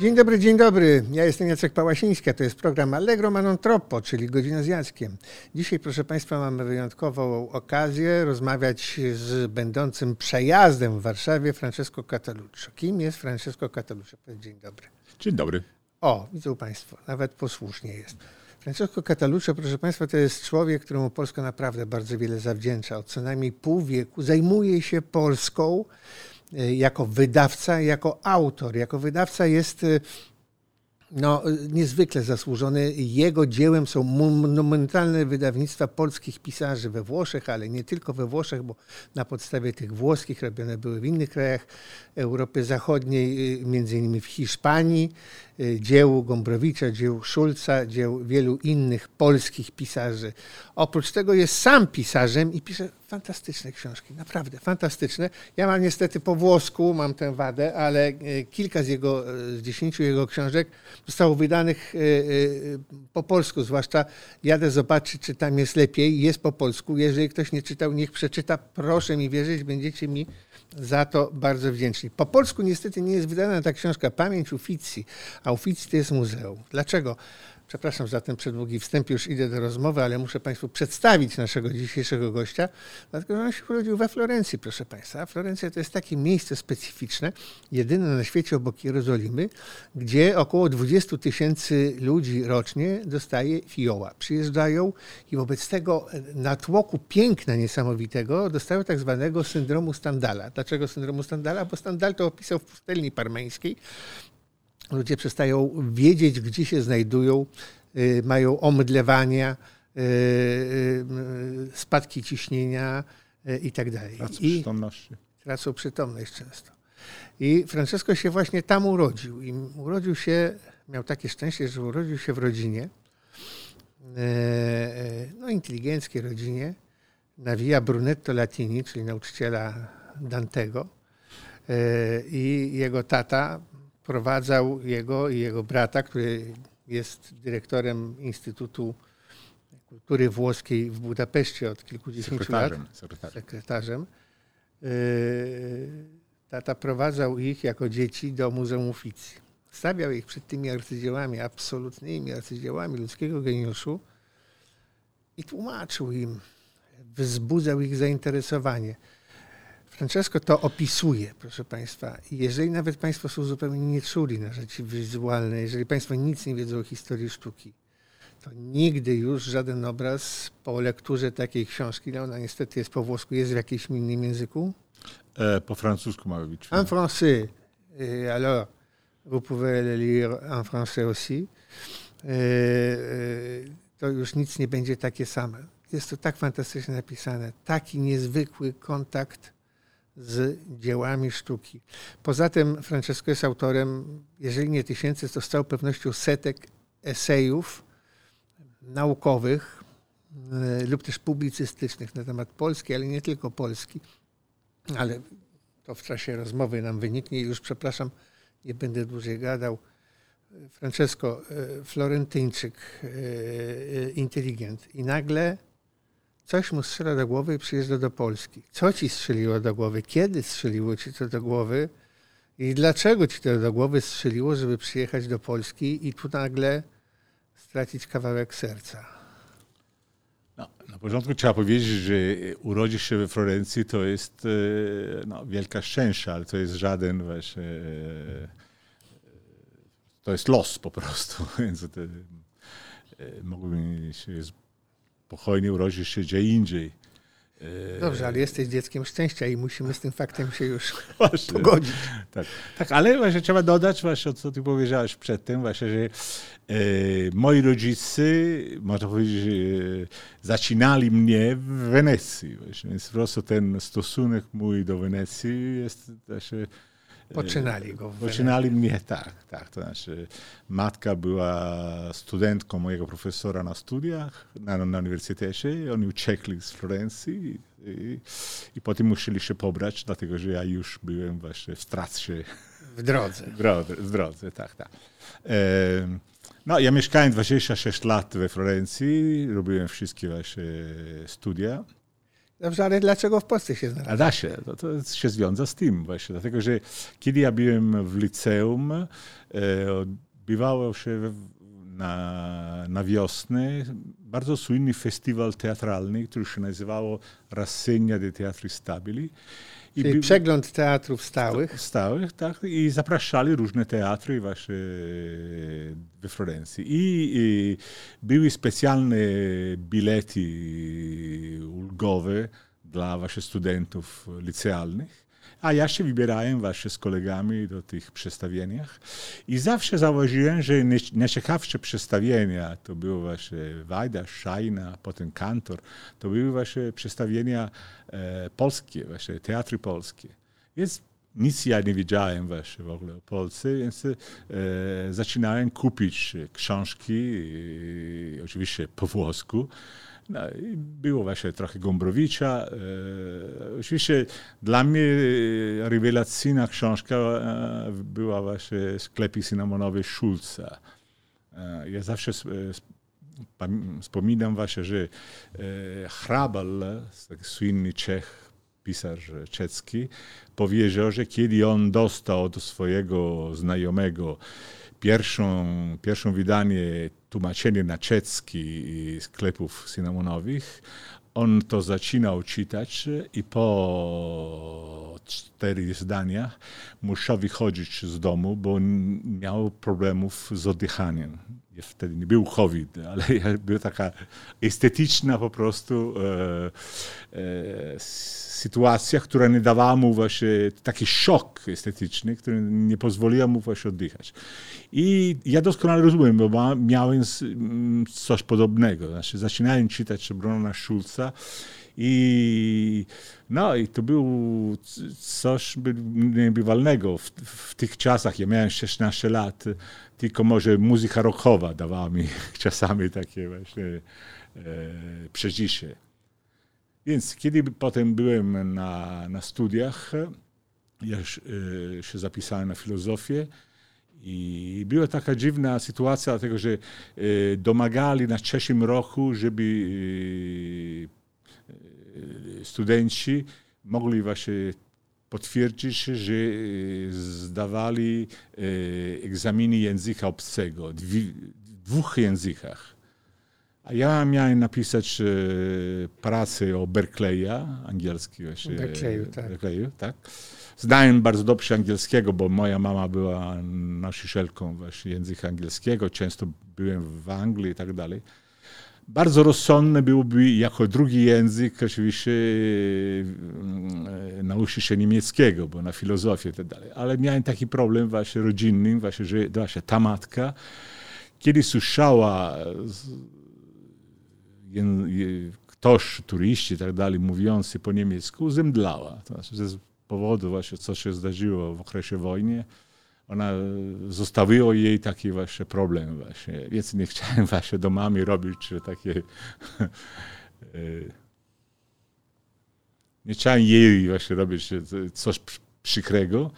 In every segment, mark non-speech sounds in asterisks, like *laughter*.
Dzień dobry, dzień dobry. Ja jestem Jacek Pałasiński, a to jest program Allegro ma non troppo, czyli Godzina z Jackiem. Dzisiaj, proszę Państwa, mamy wyjątkową okazję rozmawiać z będącym przejazdem w Warszawie Francesco Cataluccio. Kim jest Francesco Cataluccio? Dzień dobry. Dzień dobry. O, widzą Państwo, nawet posłusznie jest. Francesco Cataluccio, proszę Państwa, to jest człowiek, któremu Polska naprawdę bardzo wiele zawdzięcza. Od co najmniej pół wieku zajmuje się Polską jako wydawca, jako autor. Jako wydawca jest y, no, niezwykle zasłużony. Jego dziełem są monumentalne wydawnictwa polskich pisarzy we Włoszech, ale nie tylko we Włoszech, bo na podstawie tych włoskich robione były w innych krajach Europy Zachodniej, y, między innymi w Hiszpanii. Y, dzieł Gombrowicza, dzieł Szulca, dzieł wielu innych polskich pisarzy. Oprócz tego jest sam pisarzem i pisze fantastyczne książki, naprawdę fantastyczne. Ja mam niestety po włosku, mam tę wadę, ale y, kilka z jego, y, z dziesięciu jego książek zostało wydanych po polsku, zwłaszcza jadę zobaczyć, czy tam jest lepiej. Jest po polsku. Jeżeli ktoś nie czytał, niech przeczyta. Proszę mi wierzyć, będziecie mi za to bardzo wdzięczni. Po polsku niestety nie jest wydana ta książka Pamięć Uficji, a Uficji to jest muzeum. Dlaczego? Przepraszam za ten przedługi wstęp, już idę do rozmowy, ale muszę Państwu przedstawić naszego dzisiejszego gościa, dlatego że on się urodził we Florencji, proszę Państwa. Florencja to jest takie miejsce specyficzne, jedyne na świecie obok Jerozolimy, gdzie około 20 tysięcy ludzi rocznie dostaje fioła. Przyjeżdżają i wobec tego natłoku piękna niesamowitego dostają tak zwanego syndromu Standala. Dlaczego syndromu Standala? Bo Standal to opisał w pustelni parmeńskiej, ludzie przestają wiedzieć, gdzie się znajdują, y, mają omdlewania, y, y, spadki ciśnienia i tak dalej. Tracą przytomność. Tracą przytomność często. I Francesco się właśnie tam urodził. I urodził się, miał takie szczęście, że urodził się w rodzinie, no inteligenckiej rodzinie, na Via Brunetto Latini, czyli nauczyciela Dantego. I jego tata prowadzał jego i jego brata, który jest dyrektorem Instytutu Kultury Włoskiej w Budapeszcie od kilkudziesięciu sekretarzem, lat. Sekretarzem. sekretarzem. Yy, tata prowadzał ich jako dzieci do Muzeum Uffizi. Stawiał ich przed tymi arcydziełami, absolutnymi arcydziełami ludzkiego geniuszu i tłumaczył im, wzbudzał ich zainteresowanie. Francesco to opisuje, proszę Państwa. Jeżeli nawet Państwo są zupełnie nieczuli na rzeczy wizualne, jeżeli Państwo nic nie wiedzą o historii sztuki, to nigdy już żaden obraz po lekturze takiej książki, no ona niestety jest po włosku, jest w jakimś innym języku? E, po francusku ma być. En français. Et alors, vous pouvez le lire en français aussi. E, e, to już nic nie będzie takie same. Jest to tak fantastycznie napisane, taki niezwykły kontakt z dziełami sztuki. Poza tym Francesco jest autorem, jeżeli nie tysięcy, to z całą pewnością setek esejów naukowych e, lub też publicystycznych na temat Polski, ale nie tylko Polski. Ale to w czasie rozmowy nam wyniknie. Już przepraszam, nie będę dłużej gadał. Francesco, e, Florentyńczyk, e, inteligent. I nagle coś mu strzela do głowy i przyjeżdża do Polski. Co ci strzeliło do głowy? Kiedy strzeliło ci to do głowy? I dlaczego ci to do głowy strzeliło, żeby przyjechać do Polski i tu nagle stracić kawałek serca? No, na początku trzeba powiedzieć, że urodzić się we Florencji to jest e, no, wielka szczęście, ale to jest żaden właśnie, e, to jest los po prostu. *laughs* Więc to, e, mogłoby się spokojnie urodzisz się gdzie indziej. Dobrze, ale jesteś dzieckiem szczęścia i musimy z tym faktem się już *laughs* właśnie, pogodzić. Tak, tak, ale właśnie trzeba dodać, właśnie, co ty powiedziałeś przedtem, właśnie, że e, moi rodzice, można powiedzieć, e, zaczynali mnie w Wenecji. Właśnie, więc po prostu ten stosunek mój do Wenecji jest właśnie, Poczynali go. W Poczynali mnie, tak, tak. To znaczy, matka była studentką mojego profesora na studiach na, na uniwersytecie. Oni uciekli z Florencji i, i potem musieli się pobrać, dlatego że ja już byłem właśnie w trakcie. W drodze. W drodze, w drodze tak, tak. E, no, ja mieszkałem 26 lat we Florencji, robiłem wszystkie właśnie studia. Ale dlaczego w Polsce się znalazł? A da się, to, to się związa z tym właśnie, dlatego że kiedy ja byłem w liceum, e, odbywało się na, na wiosnę bardzo słynny festiwal teatralny, który się nazywało Rassegna de Teatri Stabili. I Czyli przegląd teatrów stałych. Stałych, tak. I zapraszali różne teatry właśnie we Florencji. I, I były specjalne bilety ulgowe dla właśnie studentów licealnych. A ja się wybierałem właśnie z kolegami do tych przestawieniach i zawsze zauważyłem, że najciekawsze przestawienia to były właśnie Wajda, Szajna, potem Kantor, to były właśnie przestawienia e, polskie, właśnie teatry polskie. Więc nic ja nie wiedziałem właśnie w ogóle o Polsce, więc e, zaczynałem kupić książki, e, oczywiście po włosku, no, było właśnie trochę Gombrowicza. E, oczywiście dla mnie rewelacyjna książka e, była właśnie Sklepy cynamonowe Schulza. E, ja zawsze wspominam właśnie, że Hrabal, taki słynny Czech, pisarz czeski, powiedział, że kiedy on dostał od swojego znajomego pierwszą, pierwszą wydanie tłumaczenie na czeski sklepów cynamonowych. On to zaczynał czytać i po cztery zdania musiał wychodzić z domu, bo miał problemów z oddychaniem. Wtedy nie był COVID, ale *laughs* była taka estetyczna po prostu e, e, sytuacja, która nie dawała mu właśnie taki szok estetyczny, który nie pozwoliła mu właśnie oddychać. I ja doskonale rozumiem, bo miałem coś podobnego. Znaczy, zaczynałem czytać Brona Schulza i no i to było coś niebywalnego w, w, tych czasach. Ja miałem 16 lat, tylko może muzyka rockowa dawała mi *laughs* czasami takie właśnie e, przeżycie. Więc kiedy potem byłem na, na studiach, ja e, się zapisałem na filozofię i była taka dziwna sytuacja, dlatego że e, domagali na trzecim roku, żeby e, studenci mogli właśnie potwierdzić, że zdawali egzaminy języka obcego, w dwóch językach. A ja miałem napisać e, pracę o Berkeleya, angielski właśnie. Berkeleyu, tak. Berkeleyu, tak. Znałem bardzo dobrze angielskiego, bo moja mama była nauczycielką właśnie języka angielskiego, często byłem w Anglii i tak dalej. Bardzo rozsądne byłoby jako drugi język oczywiście e, nauczyć się niemieckiego, bo na filozofię i tak dalej. Ale miałem taki problem właśnie rodzinny, właśnie, że właśnie ta matka, kiedy słyszała ktoś, turyści i tak dalej, mówiący po niemiecku, zemdlała. To znaczy, z powodu właśnie, co się zdarzyło w okresie wojny, ona zostawiło jej taki właśnie problem właśnie, więc nie chciałem *laughs* właśnie do mamy robić takie *laughs* e, nie chciałem jej właśnie robić coś przykrego,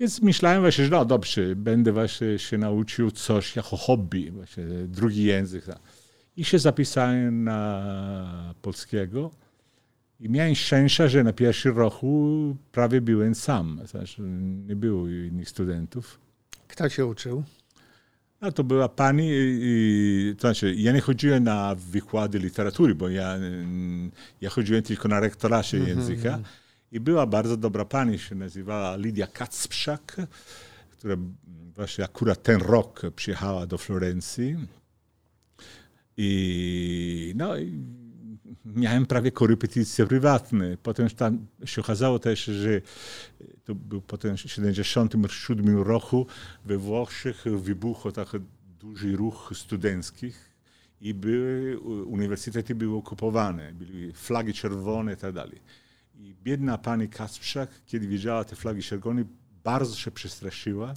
więc myślałem właśnie, że no dobrze, będę właśnie się nauczył coś jako hobby, właśnie drugi język. Tak. I się zapisałem na polskiego. I miałem szczęście, że na pierwszym roku prawie byłem sam. Znaczy, nie było innych studentów. Kto cię uczył? No, to była pani, i, to znaczy ja nie chodziłem na wykłady literatury, bo ja, ja chodziłem tylko na rektoracie mm -hmm. języka. I była bardzo dobra pani, się nazywała Lidia Kacprzak, która właśnie akurat ten rok przyjechała do Florencji i no, miałem prawie korepetycje prywatne. Potem tam się okazało też, że to był potem w 1977 roku we Włoszech wybuchł taki duży ruch studenckich i były, uniwersytety były okupowane, były flagi czerwone i tak dalej. I biedna pani Kasprzak, kiedy widziała te flagi czerwone, bardzo się przestraszyła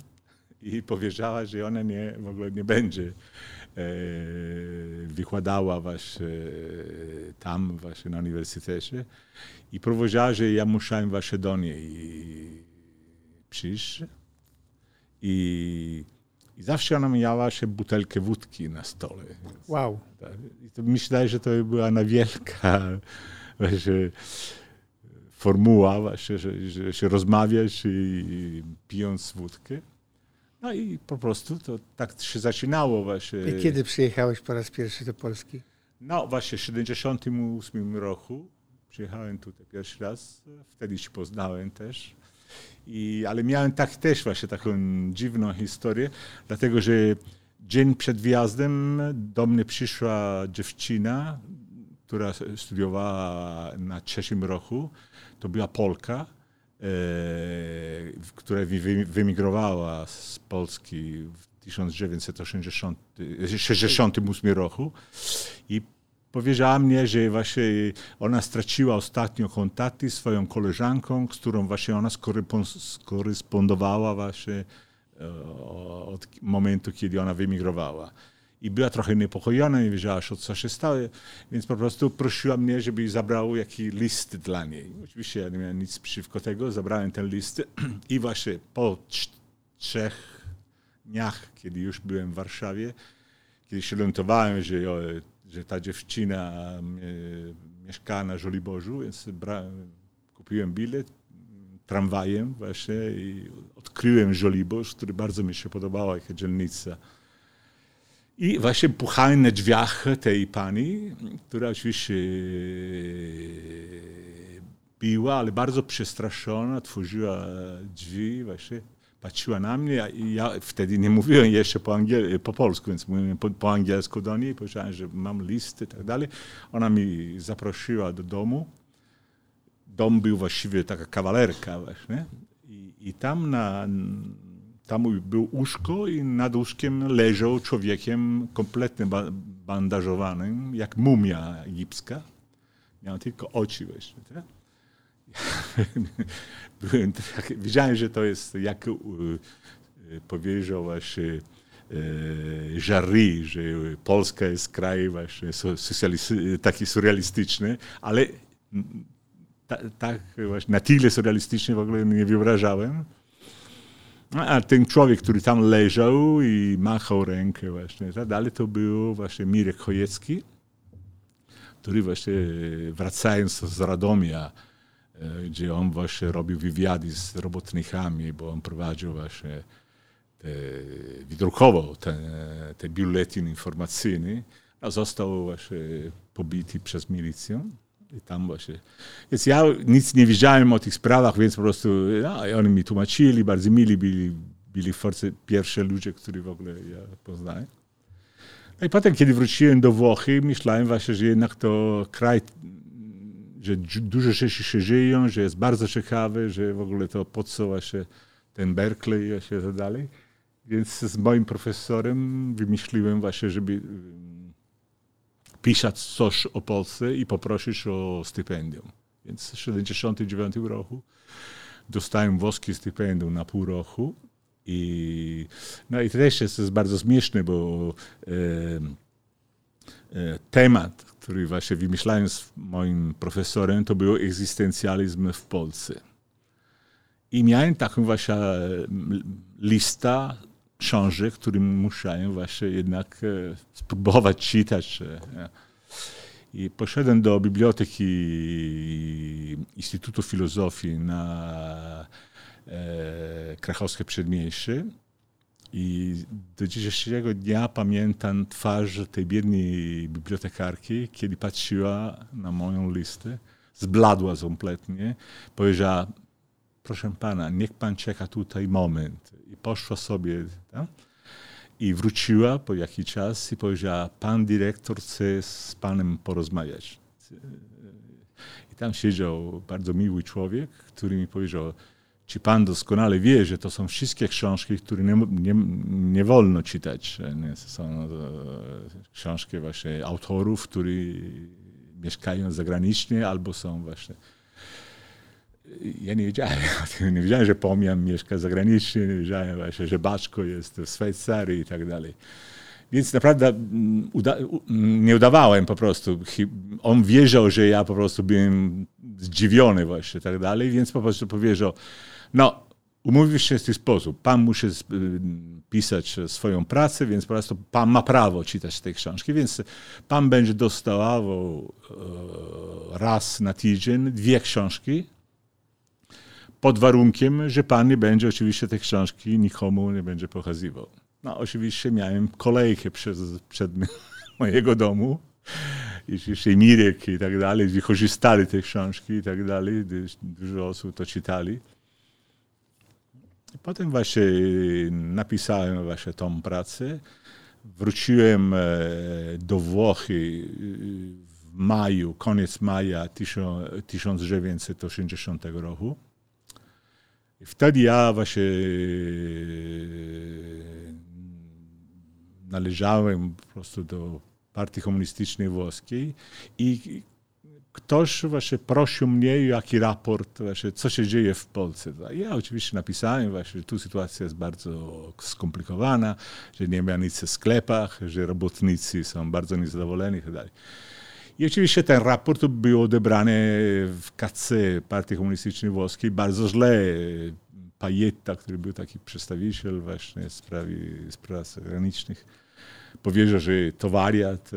i powiedziała, że ona nie, w ogóle nie będzie E, wykładała właśnie tam właśnie na uniwersytecie i powiedziała, że ja musiałem właśnie do niej przyjść i, i zawsze ona miała się butelkę wódki na stole. Wow. Tak, myślę, że to była na wielka *laughs* właśnie formuła, właśnie, że, że się rozmawiać i, i pijąc wódkę. No i po prostu to tak się zaczynało właśnie. I kiedy przyjechałeś po raz pierwszy do Polski? No właśnie w 78 roku przyjechałem tutaj pierwszy raz. Wtedy się poznałem też. I, ale miałem tak też właśnie taką dziwną historię, dlatego że dzień przed wjazdem do mnie przyszła dziewczyna, która studiowała na trzecim roku. To była Polka, która wymigrowała z Polski w 1968 roku i powiedziała mnie, że właśnie ona straciła ostatnio kontakty z swoją koleżanką, z którą właśnie ona skorespondowała właśnie e, od momentu, kiedy ona wymigrowała. I była trochę niepokojona, nie wiedziała, co się stało, więc po prostu prosiła mnie, żeby zabrał jakiś list dla niej. Oczywiście ja nie miałem nic przeciwko tego, zabrałem ten list *clears throat* i właśnie po trzech dniach, kiedy już byłem w Warszawie, kiedy się lądowałem, że że ta dziewczyna mieszka na Żoliborzu, więc brałem, kupiłem bilet tramwajem właśnie i odkryłem Żoliborz, który bardzo mi się podobała jako dzielnica. I właśnie puchałem na drzwiach tej pani, która oczywiście biła, ale bardzo przestraszona, otworzyła drzwi właśnie patrzyła na mnie ja wtedy nie mówiłem jeszcze po, angiel- po polsku, więc mówiłem po, po angielsku do niej, powiedziałem, że mam listy i tak dalej. Ona mi zaprosiła do domu. Dom był właściwie taka kawalerka właśnie. I, i tam na, tam był łóżko i nad łóżkiem leżał człowiekiem kompletnie bandażowanym, jak mumia egipska. Miał tylko oczy właśnie. Tak? *laughs* byłem, tak, że to jest, jak powiedział właśnie Jarry, że Polska jest kraj właśnie taki surrealistyczny, ale tak właśnie na tyle surrealistyczny w ogóle nie wyobrażałem. A ten człowiek, który tam leżał i machał rękę właśnie, tak dalej, to był właśnie Mirek Chojecki, który właśnie wracając z Radomia, E, gdzie on właśnie robił wywiady z robotnikami, bo on prowadził właśnie, te, wydrukował ten, te biuletyn informacyjny, a został właśnie pobity przez milicję. I tam właśnie. Więc ja nic nie wiedziałem o tych sprawach, więc po prostu no, oni mi tłumaczyli, bardzo mili byli, byli force, pierwsze ludzie, których w ogóle ja poznałem. No i potem, kiedy wróciłem do Włochy, myślałem właśnie, że jednak to kraj że dużo rzeczy się żyją, że jest bardzo ciekawy, że w ogóle to po co właśnie ten Berkeley i tak dalej. Więc z moim profesorem wymyśliłem właśnie, żeby pisać coś o Polsce i poprosić o stypendium. Więc w 1979 roku dostałem włoskie stypendium na pół roku. I, no i też jest, bardzo śmieszne, bo e, e, temat, który właśnie wymyślałem z moim profesorem, to był egzystencjalizm w Polsce. I miałem taką właśnie listę książek, którym musiałem właśnie jednak e, spróbować czytać. E, I poszedłem do biblioteki Instytutu Filozofii na e, Krakowskie Przedmieście i do dzisiejszego dnia pamiętam twarz tej biednej bibliotekarki, kiedy patrzyła na moją listę, zbladła kompletnie, powiedziała, proszę pana, niech pan czeka tutaj moment. I poszła sobie i wróciła po jakiś czas i powiedziała, pan dyrektor chce z panem porozmawiać. I tam siedział bardzo miły człowiek, który mi powiedział, czy pan doskonale wie, że to są wszystkie książki, które nie, nie, nie wolno czytać. Są e, książki właśnie autorów, którzy mieszkają zagranicznie albo są właśnie... Ja nie wiedziałem *laughs* Nie wiedziałem, że Pomian mieszka zagranicznie, nie wiedziałem właśnie, że Baczko jest w Szwajcarii i tak dalej. Więc naprawdę mm, uda nie udawałem po prostu. On wierzył, że ja po prostu byłem zdziwiony właśnie tak dalej, więc po prostu powiedział, no, umówił się w ten sposób. Pan musi pisać swoją pracę, więc po prostu pan ma prawo czytać te książki, więc pan będzie dostawał raz na tydzień dwie książki, pod warunkiem, że pan nie będzie oczywiście te książki nikomu nie będzie pokazywał. No oczywiście miałem kolejkę przez, przed *laughs* mojego domu, i Mirek i tak dalej, wykorzystali te książki i tak dalej, dużo osób to czytali. Potem właśnie napisałem właśnie tą pracę. Wróciłem e, do Włochy e, w maju, koniec maja 1980 roku. Wtedy ja właśnie e, należałem po prostu do partii komunistycznej włoskiej i ktoś właśnie prosił mnie, jaki raport, właśnie, co się dzieje w Polsce. Ja oczywiście napisałem, właśnie, że tu sytuacja jest bardzo skomplikowana, że nie ma nic w sklepach, że robotnicy są bardzo niezadowoleni itd. I oczywiście ten raport był odebrany w KC Partii Komunistycznej Włoskiej bardzo źle. Pajetta, który był taki przedstawiciel właśnie spraw, spraw zagranicznych, powiedział, że to wariat,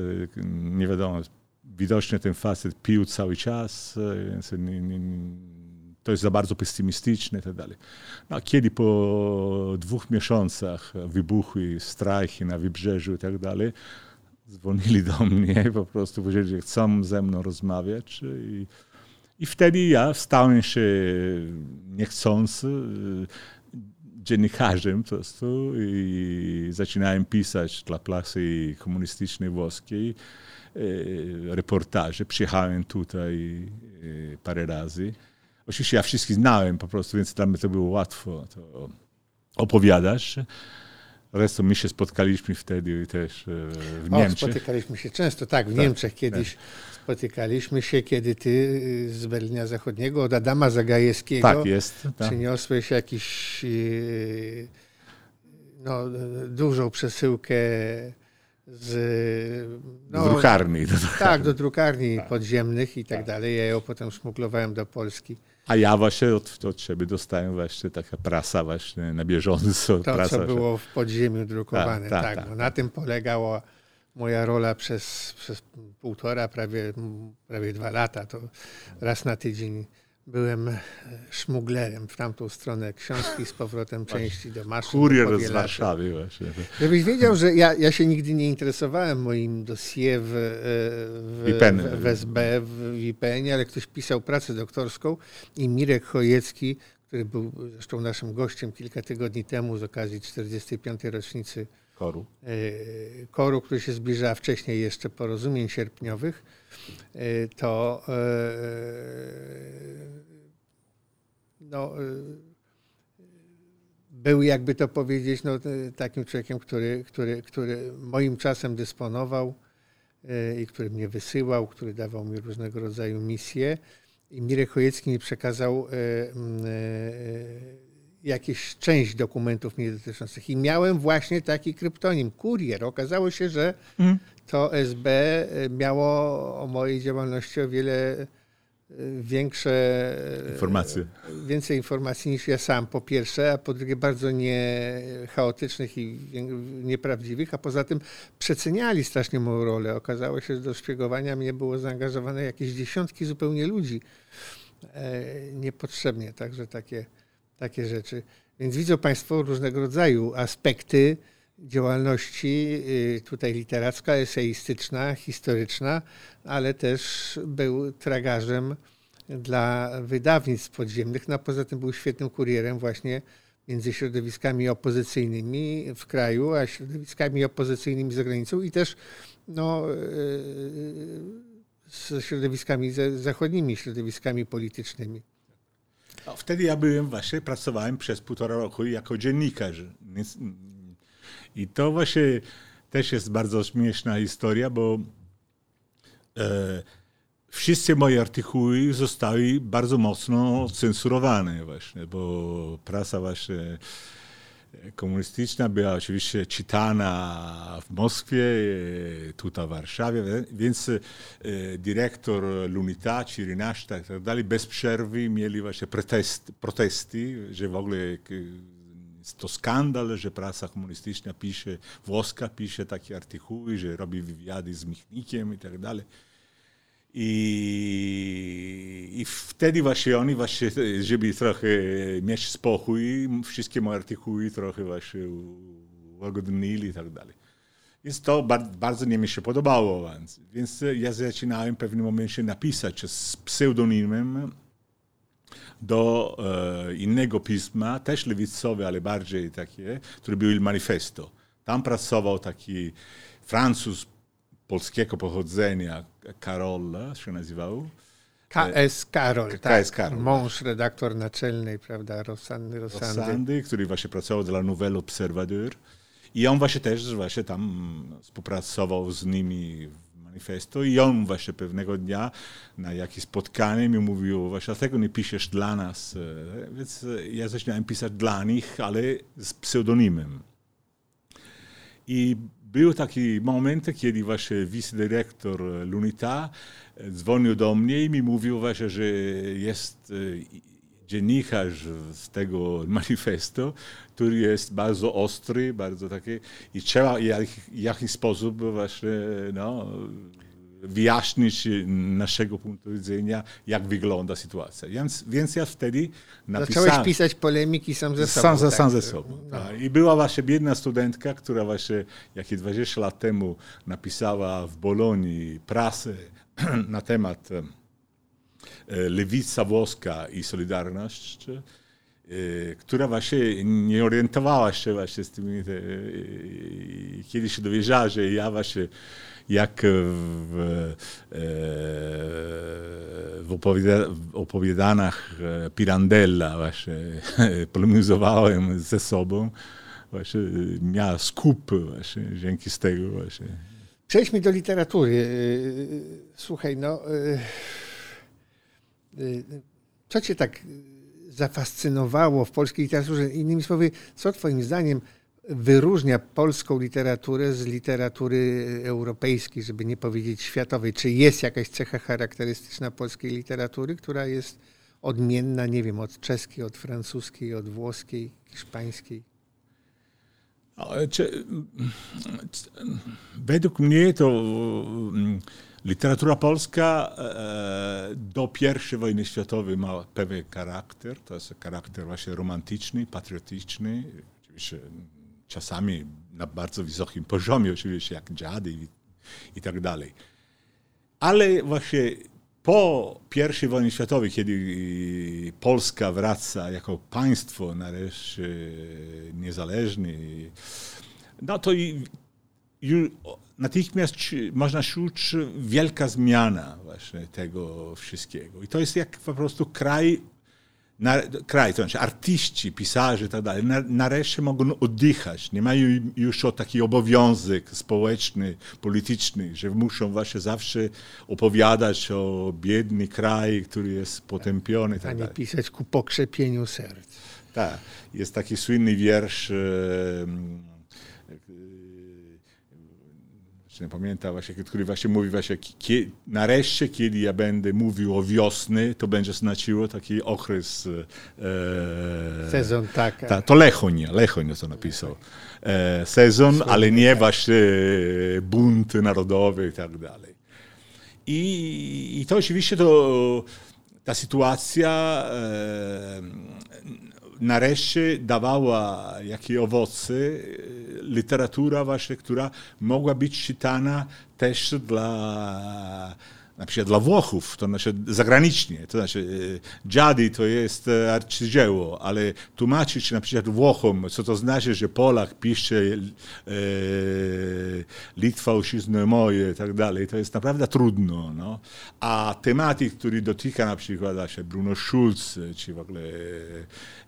nie wiadomo, widocznie ten facet pił cały czas, więc nie, nie, to jest za bardzo pesymistyczne i tak. No, kiedy po dwóch miesiącach wybuchły strajki na wybrzeżu i tak dzwonili do mnie i po prostu powiedzieli, że chcą ze mną rozmawiać. I, i wtedy ja stałem się niechcący dziennikarzem po prostu i zaczynałem pisać dla prasy komunistycznej włoskiej e, reportaże. Przyjechałem tutaj e, parę razy. Oczywiście ja wszystkich znałem po prostu, więc dla mnie to było łatwo to opowiadać. Zresztą my się spotkaliśmy wtedy też e, w Niemczech. O, spotykaliśmy się często, tak, w tak, Niemczech kiedyś. Tak. Spotykaliśmy się, kiedy ty y, z Berlina Zachodniego od Adama Zagajewskiego tak, jest, tak. przyniosłeś jakiś y, no, dużą przesyłkę z no, do drukarni. Do drukarni. Tak, do drukarni tak. podziemnych i tak, tak, dalej. Ja ją potem szmuglowałem do Polski. A ja właśnie od, od ciebie dostałem właśnie taka prasa właśnie na bieżąco. To, prasa, co było w podziemiu drukowane, tak. tak, tak, tak na tym polegała moja rola przez, przez półtora, prawie, prawie dwa lata. To raz na tydzień byłem e, szmuglerem w tamtą stronę książki z powrotem części do maszyn. Kurier z Warszawy właśnie. Żebyś wiedział, że ja, ja się nigdy nie interesowałem moim dossier w, w, w, w SB, w VPN, ale ktoś pisał pracę doktorską i Mirek Chojecki, który był zresztą naszym gościem kilka tygodni temu z okazji 45. rocznicy koru, e, koru który się zbliża wcześniej jeszcze porozumień sierpniowych, e, to e, no, był, jakby to powiedzieć, no, takim człowiekiem, który, który, który moim czasem dysponował i który mnie wysyłał, który dawał mi różnego rodzaju misje. I Mirek Chojecki mi przekazał jakieś część dokumentów mnie dotyczących. I miałem właśnie taki kryptonim, kurier. Okazało się, że mm. To SB e, miało o mojej działalności o wiele e, większe e, informacje. Więcej informacji niż ja sam, po pierwsze, a po drugie bardzo nie chaotycznych i nieprawdziwych, a poza tym przeceniali strasznie moją rolę. Okazało się, że do szpiegowania mnie było zaangażowane jakieś dziesiątki zupełnie ludzi. Niepotrzebnie, także takie takie rzeczy. Więc widzą Państwo różnego rodzaju aspekty działalności y, tutaj literacka, eseistyczna, historyczna, ale też był tragarzem dla wydawnictw podziemnych. No, a poza tym był świetnym kurierem właśnie między środowiskami opozycyjnymi w kraju, a środowiskami opozycyjnymi za granicą i też no, y, ze środowiskami zachodnimi, środowiskami politycznymi. No, wtedy ja byłem właśnie, pracowałem przez półtora roku jako dziennikarz. I to właśnie też jest bardzo śmieszna historia, bo e, wszystkie moje artykuły zostały bardzo mocno cenzurowane właśnie, bo prasa właśnie komunistyczna była oczywiście czytana w Moskwie, tutaj w Warszawie, więc dyrektor Lunita, Cirinaszta i tak dalej, bez przerwy mieli właśnie protest, protesty, że w ogóle to skandal, że prasa komunistyczna pisze, włoska pisze takie artykuły, że robi wywiady z Michnikiem i tak dalej. I, I wtedy właśnie oni właśnie, żeby trochę mieć spokój, wszystkie moje artykuły trochę właśnie ułagodnili i tak dalej. Więc to bardzo nie mi się podobało. Więc ja zaczynałem w pewnym momencie napisać z pseudonimem do e, innego pisma, też lewicowe, ale bardziej takie, które był Il Manifesto. Tam pracował taki Francuz polskiego pochodzenia, Karol się nazywał. KS Karol, KS tak. Karol. Mąż redaktor naczelnej, prawda, Rosandy, Rosandy. Rosandy, który właśnie pracował dla Nouvelle Observateur. I on właśnie też właśnie tam współpracował z nimi w manifesto i on właśnie pewnego dnia na jakieś spotkanie mi mówił, właśnie dlatego nie piszesz dla nas. Więc ja zaczynałem pisać dla nich, ale z pseudonimem. I był taki moment, kiedy właśnie wicedyrektor Lunita dzwonił do mnie i mi mówił właśnie, że jest dziennikarz z tego manifestu, który jest bardzo ostry, bardzo taki i trzeba w jakiś sposób właśnie no, wyjaśnić naszego punktu widzenia, jak wygląda sytuacja. Więc, więc ja wtedy napisałem... Zacząłeś pisać polemiki sam ze sobą. Sam, tak? sam ze sobą. No. Tak. I była właśnie biedna studentka, która właśnie jakieś 20 lat temu napisała w Bolonii prasę *clears throat* na temat lewica włoska i Solidarność, e, która właśnie nie orientowała się właśnie z tymi... Kiedy się dowiedziała, że ja właśnie jak w, e, w, opowiada, w opowiadanach e, Pirandella właśnie *laughs* polemizowałem ze sobą, właśnie miała skup właśnie dzięki z tego właśnie. Przejdźmy do literatury. E, słuchaj, no co cię tak zafascynowało w polskiej literaturze? Innymi słowy, co twoim zdaniem wyróżnia polską literaturę z literatury europejskiej, żeby nie powiedzieć światowej? Czy jest jakaś cecha charakterystyczna polskiej literatury, która jest odmienna, nie wiem, od czeskiej, od francuskiej, od włoskiej, hiszpańskiej? Według mnie to literatura polska e, do I wojny światowej ma pewien charakter. To jest charakter właśnie romantyczny, patriotyczny. Oczywiście czasami na bardzo wysokim poziomie, oczywiście jak dziady i, i tak dalej. Ale właśnie po I wojnie światowej, kiedy Polska wraca jako państwo nareszcie niezależne, no to i natychmiast można czuć wielka zmiana właśnie tego wszystkiego. I to jest jak po prostu kraj na, kraj, to znaczy artyści, pisarze i tak dalej, nareszcie mogą oddychać. Nie mają już o taki obowiązek społeczny, polityczny, że muszą właśnie zawsze opowiadać o biedny kraj, który jest potępiony. I tak A nie pisać ku pokrzepieniu serc. Tak. Jest taki słynny wiersz nie pamiętam właśnie, który właśnie mówi właśnie, kie, nareszcie, kiedy ja będę mówił o wiosny, to będzie znaczyło taki okres... E, sezon, tak. Ta, to Lechoń, Lechoń to napisał. E, sezon, ale nie tak. właśnie bunt narodowy i tak dalej. I, i to oczywiście to, ta sytuacja e, nareszcie dawała jakie owoce literatura właśnie, która mogła być czytana też dla na przykład dla Włochów, to znaczy zagranicznie, to znaczy e, dziady to jest e, arcydzieło, ale tłumaczyć na przykład Włochom, co to znaczy, że Polak pisze e, Litwa, ojczyzno moje i tak dalej, to jest naprawdę trudno. No. A tematy, które dotyka na przykład Bruno Schulz, czy w ogóle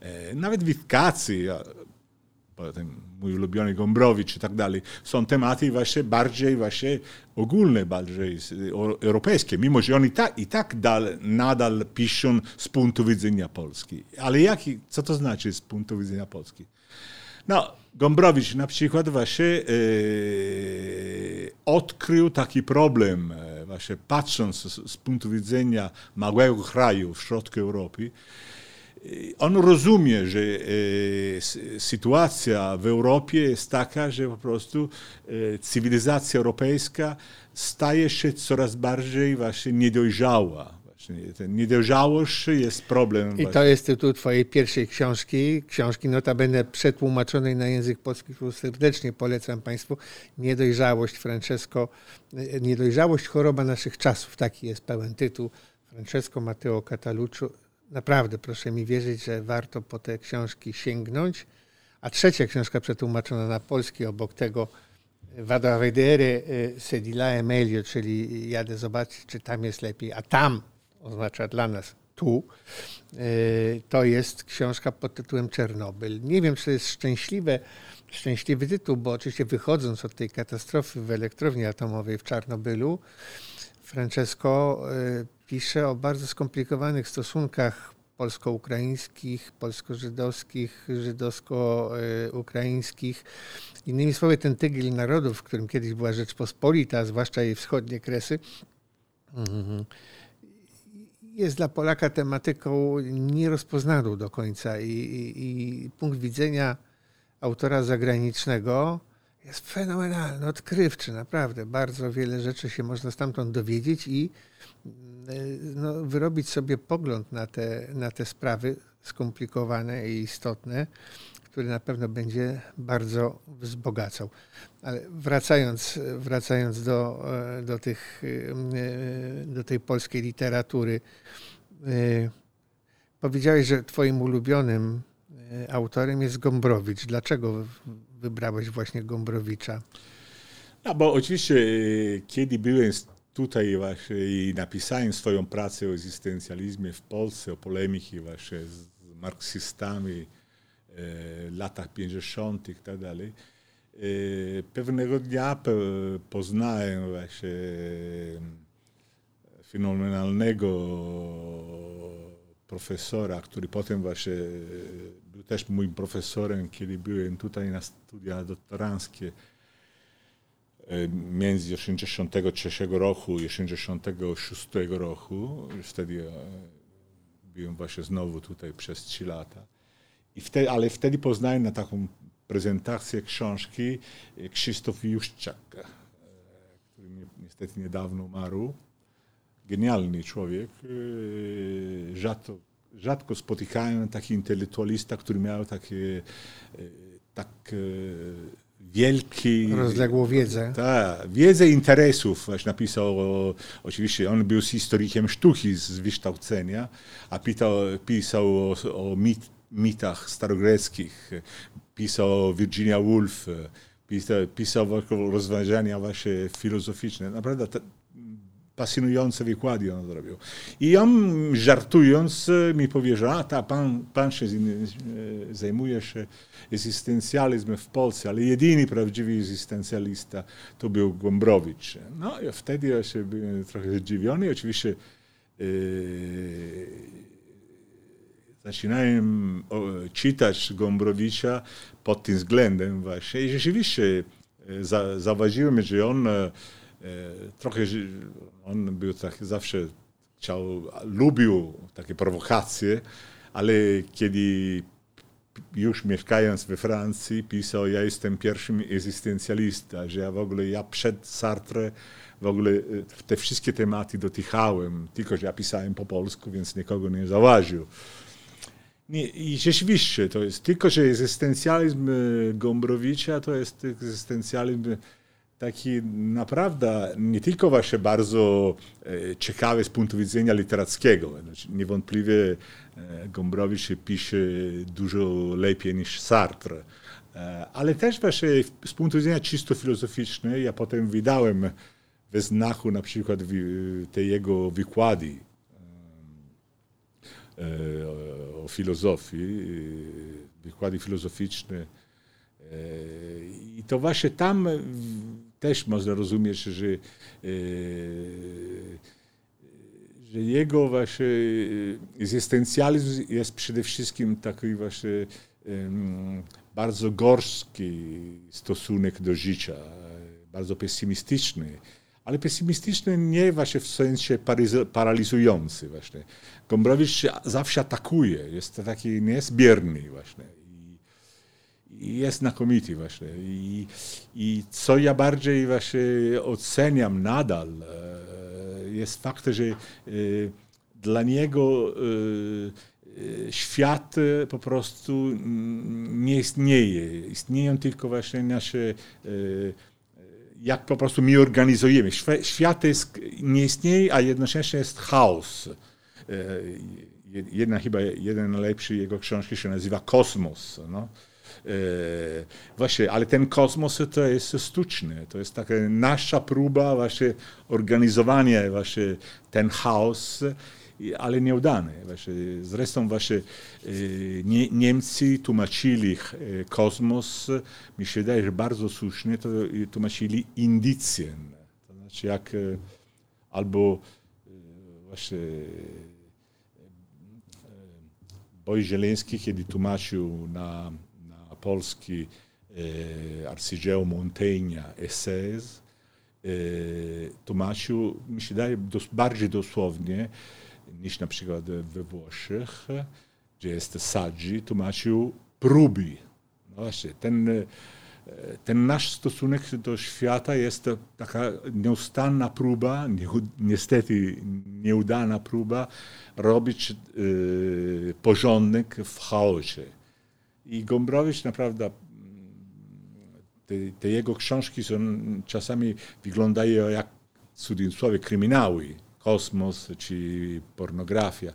e, nawet Witkacy, ten mój ulubiony Gombrowicz i tak dalej, są tematy właśnie bardziej właśnie ogólne, bardziej europejskie, mimo że oni i tak, i tak dal, nadal piszą z punktu widzenia Polski. Ale jaki, co to znaczy z punktu widzenia Polski? No, Gombrowicz na przykład właśnie e, odkrył taki problem, e, właśnie patrząc z, z, punktu widzenia małego kraju w środku Europy, on rozumie, że e, sytuacja w Europie jest taka, że po prostu e, cywilizacja europejska staje się coraz bardziej właśnie niedojrzała. Właśnie niedojrzałość jest problem. I to jest tytuł twojej pierwszej książki, książki notabene przetłumaczonej na język polski, którą serdecznie polecam Państwu. Niedojrzałość Francesco, Niedojrzałość choroba naszych czasów, taki jest pełen tytuł. Francesco Matteo Cataluccio naprawdę proszę mi wierzyć, że warto po te książki sięgnąć. A trzecia książka przetłumaczona na polski obok tego Vado a vedere e, se meglio, czyli jadę zobaczyć, czy tam jest lepiej, a tam oznacza dla nas tu, e, to jest książka pod tytułem Czernobyl. Nie wiem, czy to jest szczęśliwe, szczęśliwy tytuł, bo oczywiście wychodząc od tej katastrofy w elektrowni atomowej w Czarnobylu, Francesco e, pisze o bardzo skomplikowanych stosunkach polsko-ukraińskich, polsko-żydowskich, żydowsko-ukraińskich. Innymi słowy, ten tygiel narodów, w którym kiedyś była Rzeczpospolita, zwłaszcza jej wschodnie kresy, jest dla Polaka tematyką nierozpoznaną do końca i, i, i punkt widzenia autora zagranicznego jest fenomenalny, odkrywczy, naprawdę. Bardzo wiele rzeczy się można stamtąd dowiedzieć i no, wyrobić sobie pogląd na te, na te sprawy skomplikowane i istotne, który na pewno będzie bardzo wzbogacał. Ale wracając, wracając do, do, tych, do tej polskiej literatury, powiedziałeś, że twoim ulubionym autorem jest Gombrowicz. Dlaczego wybrałeś właśnie Gombrowicza? No, bo oczywiście, kiedy byłem tutaj właśnie i napisałem swoją pracę o egzystencjalizmie w Polsce, o polemiki właśnie z marksistami w latach 50. i tak dalej. Pewnego dnia poznałem właśnie fenomenalnego profesora, który potem właśnie był też moim profesorem, kiedy byłem tutaj na studia doktoranckie między 83 roku i 86 roku. Wtedy e, byłem właśnie znowu tutaj przez 3 lata. I wtedy, ale wtedy poznałem na taką prezentację książki e, Krzysztof Juszczak, e, który niestety niedawno umarł. Genialny człowiek. Rzadko, rzadko spotykałem taki intelektualista, który miał takie tak wielki... Rozległą wiedzę. Tak, wiedzę interesów. Właśnie napisał, oczywiście on był historykiem sztuki z wykształcenia, a pisał, pisał o, o mit, mitach starogreckich, pisał o Virginia Woolf, pisał, pisał rozważania właśnie filozoficzne. Naprawdę pasjonujące wykłady on zrobił. I on żartując mi powiedział, a ta, pan, pan się zajmuje się egzystencjalizmem w Polsce, ale jedyny prawdziwy egzystencjalista to był Gombrowicz. No i wtedy ja się byłem trochę zdziwiony. Oczywiście yy, zaczynałem czytać Gombrowicza pod tym względem właśnie i rzeczywiście zauważyłem, że on trochę on był tak zawsze chciał, lubił takie prowokacje, ale kiedy już mieszkając we Francji pisał, ja jestem pierwszym egzystencjalista, że ja w ogóle, ja przed Sartre w ogóle e, te wszystkie tematy dotykałem, tylko że ja pisałem po polsku, więc nikogo nie zauważył. Nie, I rzeczywiście to jest, tylko że egzystencjalizm e, Gombrowicza to jest egzystencjalizm taki naprawdę nie tylko właśnie bardzo e, ciekawy z punktu widzenia literackiego. Znaczy, niewątpliwie e, Gombrowicz pisze dużo lepiej niż Sartre. E, ale też właśnie z punktu widzenia czysto filozoficznego, ja potem wydałem we znaku na przykład te jego wykłady o filozofii, wykłady filozoficzne. I to właśnie tam też można rozumieć, że, e, że jego właśnie egzystencjalizm jest przede wszystkim taki właśnie bardzo gorzki stosunek do życia, bardzo pesymistyczny, ale pesymistyczny nie właśnie w sensie paralizujący właśnie. Gombrowicz zawsze atakuje, jest taki niezbierny właśnie jest znakomity właśnie. I, I co ja bardziej właśnie oceniam nadal, e, jest fakt, że e, dla niego e, świat po prostu nie istnieje. Istnieją tylko właśnie nasze jak po prostu my organizujemy. Świat jest, nie istnieje, a jednocześnie jest chaos. Jedna chyba, jeden najlepszy jego książki się nazywa Kosmos. No? E, właśnie, ale ten kosmos to jest sztuczny, to jest taka nasza próba właśnie organizowania właśnie ten chaos, ale nieudany. Właśnie, zresztą właśnie e, nie, Niemcy tłumaczyli e, kosmos, mi się wydaje, że bardzo słusznie to tłumaczyli indycjen. To znaczy jak albo właśnie Boj Zieleński, kiedy tłumaczył na polski e, arcydzieło Montaigne Essays e, tłumaczył, mi się daje, dos, bardziej dosłownie niż na przykład we Włoszech, gdzie jest Saggi, tłumaczył próby. No właśnie, ten, e, ten nasz stosunek do świata jest taka nieustanna próba, niestety nieudana próba, robić porządek w chaosie. I Gombrowicz naprawdę, te, te, jego książki są czasami wyglądają jak cudzysłowie kryminały, kosmos czy pornografia.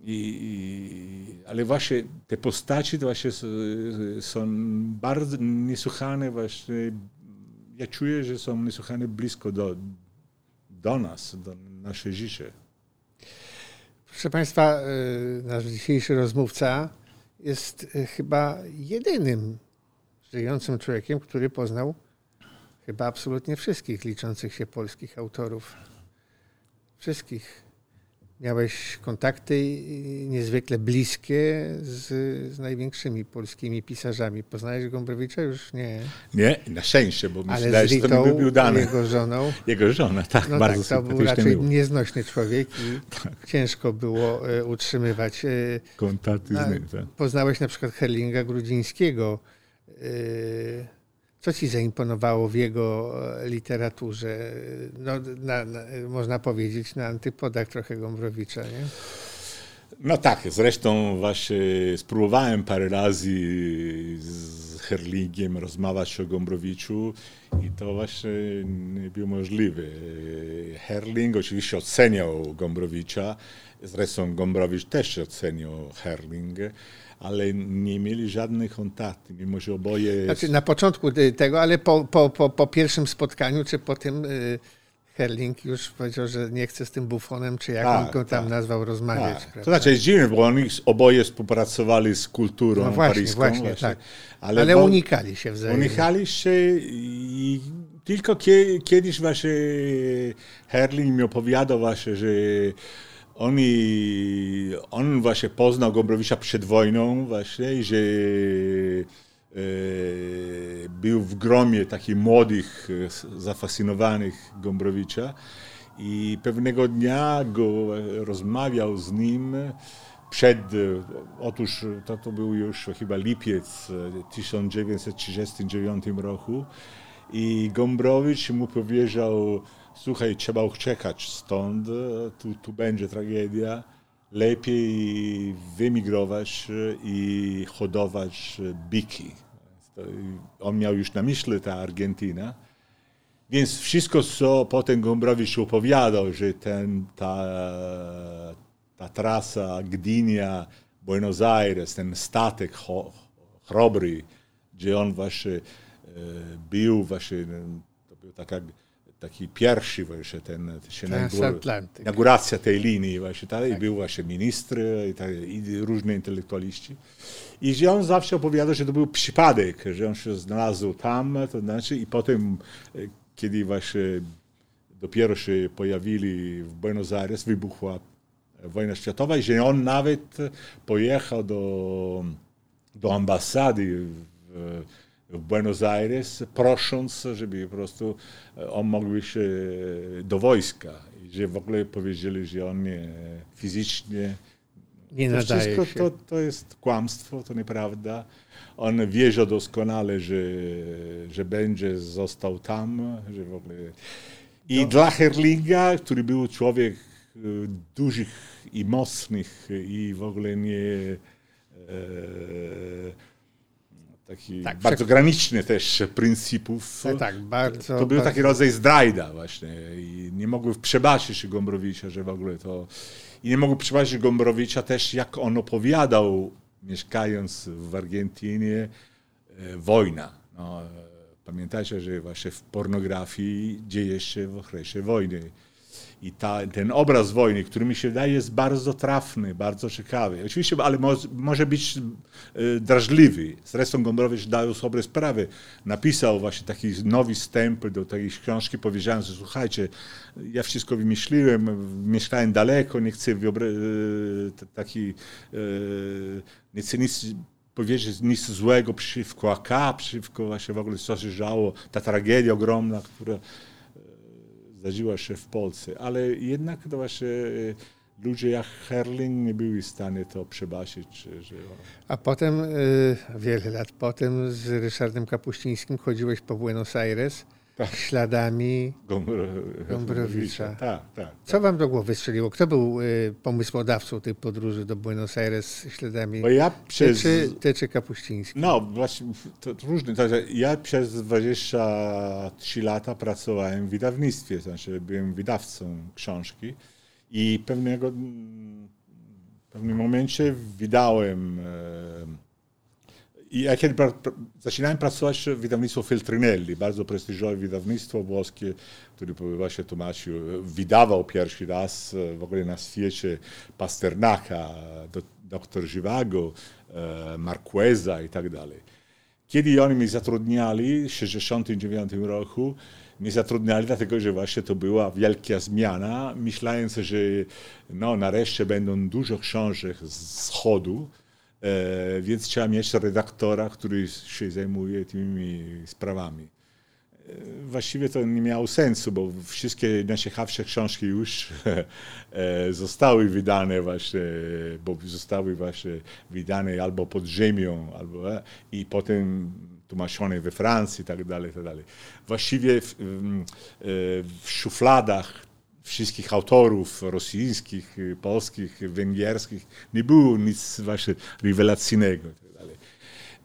I, ale właśnie te postaci właśnie są bardzo niesłychane właśnie, ja czuję, że są niesłychane blisko do, do nas, do nasze życie. Proszę Państwa, y, nasz dzisiejszy rozmówca jest e, chyba jedynym żyjącym człowiekiem, który poznał chyba absolutnie wszystkich liczących się polskich autorów. Wszystkich. Miałeś kontakty niezwykle bliskie z, z największymi polskimi pisarzami. Poznałeś Gombrowicza? Już nie. Nie, na szczęście, bo Ale że to by był dany. jego żoną. Jego żona, tak, no bardzo tak, to był raczej miło. nieznośny człowiek i *laughs* tak. ciężko było e, utrzymywać e, kontakty z nim. Tak. Poznałeś na przykład Herlinga Grudzińskiego. Co ci zaimponowało w jego e, literaturze? No, na, na, można powiedzieć na antypodach trochę Gombrowicza, nie? No tak, zresztą właśnie spróbowałem parę razy z Herlingiem rozmawiać o Gombrowiczu i to właśnie nie było możliwe. Herling oczywiście oceniał Gombrowicza, zresztą Gombrowicz też oceniał Herling, ale nie mieli żadnych kontaktów, mimo że oboje... Znaczy na początku tego, ale po, po, po, po pierwszym spotkaniu, czy po tym y, Herling już powiedział, że nie chce z tym bufonem, czy jak tak, on go tam tak. nazwał, rozmawiać. Tak. To znaczy jest dziwne, bo oni oboje współpracowali z kulturą no właśnie, paryską. Właśnie, właśnie. tak. Ale, ale unikali się wzajemnie. Unikali się i tylko kiedyś właśnie Herling mi opowiadał właśnie, że oni, on właśnie poznał Gombrowicza przed wojną właśnie, że e, był w gromie takich młodych, e, zafascynowanych Gombrowicza i pewnego dnia go rozmawiał z nim przed, otóż to, to był już chyba lipiec 1939 roku i Gombrowicz mu powiedział, słuchaj, trzeba uciekać stąd, tu, tu będzie tragedia, lepiej wymigrować i hodować biki. On miał już na myśli ta Argentyna. Więc wszystko, co potem Gombrowicz opowiadał, że ten, ta, ta trasa Gdynia, Buenos Aires, ten statek chrobry, gdzie on właśnie e, był, właśnie, to był taka taki pierwszy właśnie ten, się inauguracja tej linii właśnie, tak? i był właśnie ministr i, tak, i różni intelektualiści. I że on zawsze opowiadał, że to był przypadek, że on się znalazł tam, to znaczy i potem, e, kiedy właśnie dopiero się pojawili w Buenos Aires, wybuchła wojna światowa i że on nawet pojechał do do ambasady w, w Buenos Aires, prosząc, żeby po prostu on mógł iść do wojska. I że w ogóle powiedzieli, że on nie, fizycznie nie to nadaje wszystko się. to, to jest kłamstwo, to nieprawda. On wierzył doskonale, że, że będzie został tam, że w ogóle... I dla Herlinga, który był człowiek e, dużych i mocnych i w ogóle nie... E, taki Tak, bardzo przek- graniczny też pryncypów. Tak, tak, bardzo. To był bardzo, taki rodzaj zdrajda właśnie i nie mogły przebaczyć Gombrowicza, że w ogóle to... I nie mogły przebaczyć Gombrowicza też, jak on opowiadał, mieszkając w Argentynie, e, wojna. No, e, pamiętajcie, że właśnie w pornografii dzieje się w okresie wojny. I ta, ten obraz wojny, który mi się wydaje jest bardzo trafny, bardzo ciekawy. Oczywiście, ale mo, może być e, drażliwy. Zresztą Gombrowicz dał sobie sprawę. Napisał właśnie taki nowy stempel do książki, powiedziałem, że słuchajcie, ja wszystko wymyśliłem, mieszkałem daleko, nie chcę t- taki, e, nie chcę nic powiedzieć nic złego przeciwko AK, przeciwko właśnie w ogóle co się działo, ta tragedia ogromna, która zdarzyła się w Polsce, ale jednak to właśnie e, ludzie jak Herling nie byli w stanie to przebaczyć, że A potem, y, wiele lat potem, z Ryszardem Kapuścińskim chodziłeś po Buenos Aires Tak. śladami. Gombro- Gombrowicza. Tak, tak. Co wam do głowy strzeliło? Kto był y, pomysłodawcą tej podróży do Buenos Aires śladami? Bo ja przez... czy, ty czy Kapuściński? No, właśnie, to, to różne. Ja przez 23 lata pracowałem w wydawnictwie, znaczy byłem wydawcą książki i pewnego, w pewnym momencie wydałem e, ja kiedy pra, zaczynałem pracować w wydawnictwie Feltrinelli, bardzo prestiżowe wydawnictwo włoskie, które właśnie tłumaczył, wydawał pierwszy raz e, w ogóle na świecie Pasternaka, do, doktor Żywago, e, Marqueza i tak dalej. Kiedy oni mnie zatrudniali w 1969 roku, mnie zatrudniali dlatego, że właśnie to była wielka zmiana, myśląc, że no, nareszcie będą dużo książek z wschodu, e, więc trzeba mieć redaktora, który się zajmuje tymi sprawami. E, Właściwie to nie miało sensu, bo wszystkie najciekawsze książki już *laughs* e, zostały wydane właśnie, bo zostały właśnie wydane albo pod ziemią, albo e, i potem tłumaczone we Francji i tak dalej, tak dalej. Właściwie w, w, w szufladach wszystkich autorów rosyjskich, polskich, węgierskich nie było nic właśnie rewelacyjnego. tak.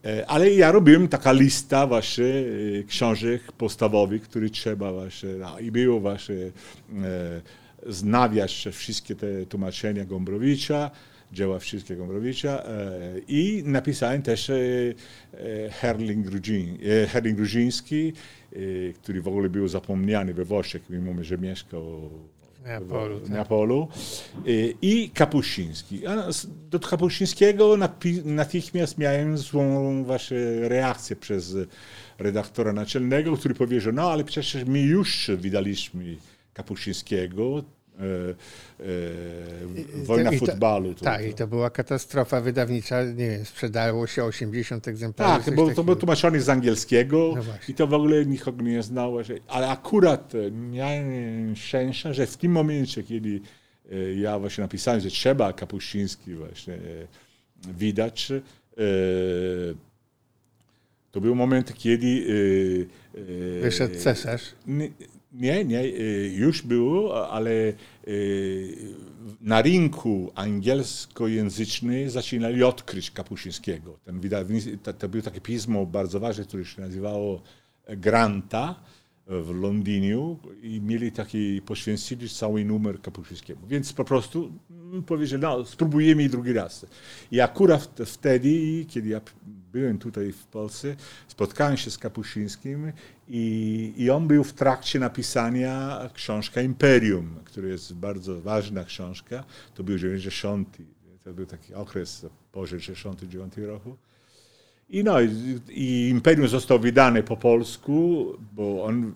E, Ale ja robiłem taka lista właśnie e, książek podstawowych, które trzeba właśnie, no, i było właśnie e, znawiać wszystkie te tłumaczenia Gombrowicza, dzieła wszystkie Gombrowicza e, i napisałem też e, e, Herling, Gruziński, który w ogóle był zapomniany we Włoszech, mimo że mieszkał Neapolu, tak. Neapolu i Kapuściński. A do Kapuścińskiego natychmiast miałem złą właśnie reakcję przez redaktora naczelnego, który powiedział, no ale przecież my już wydaliśmy Kapuścińskiego, wojna I to- futbalu. To, Tak, i to była katastrofa wydawnicza. Nie wiem, sprzedało się 80 egzemplarzy. Tak, bo to takiego. był tłumaczony z angielskiego No i to w ogóle nikogo nie znało. Ale akurat e, miałem szczęście, że w tym momencie, kiedy e, ja właśnie napisałem, że trzeba Kapuściński właśnie e, widać, e, to był moment, kiedy... e, e, Wyszedł cesarz. Nie, nie, y, już było, ale y, na rynku angielskojęzycznym zaczynali odkryć Kapuścińskiego. Ten to, było takie pismo bardzo ważne, które się nazywało Granta w Londynie i mieli taki, poświęcili cały numer Kapuścińskiemu. Więc po prostu powiedzieli, no spróbujemy drugi raz. I akurat wtedy, kiedy ja byłem tutaj w Polsce, spotkałem się z Kapuścińskim i, i on był w trakcie napisania książka Imperium, która jest bardzo ważna książka. To był 90. To był taki okres po 69 roku. I no, i, i Imperium zostało wydane po polsku, bo on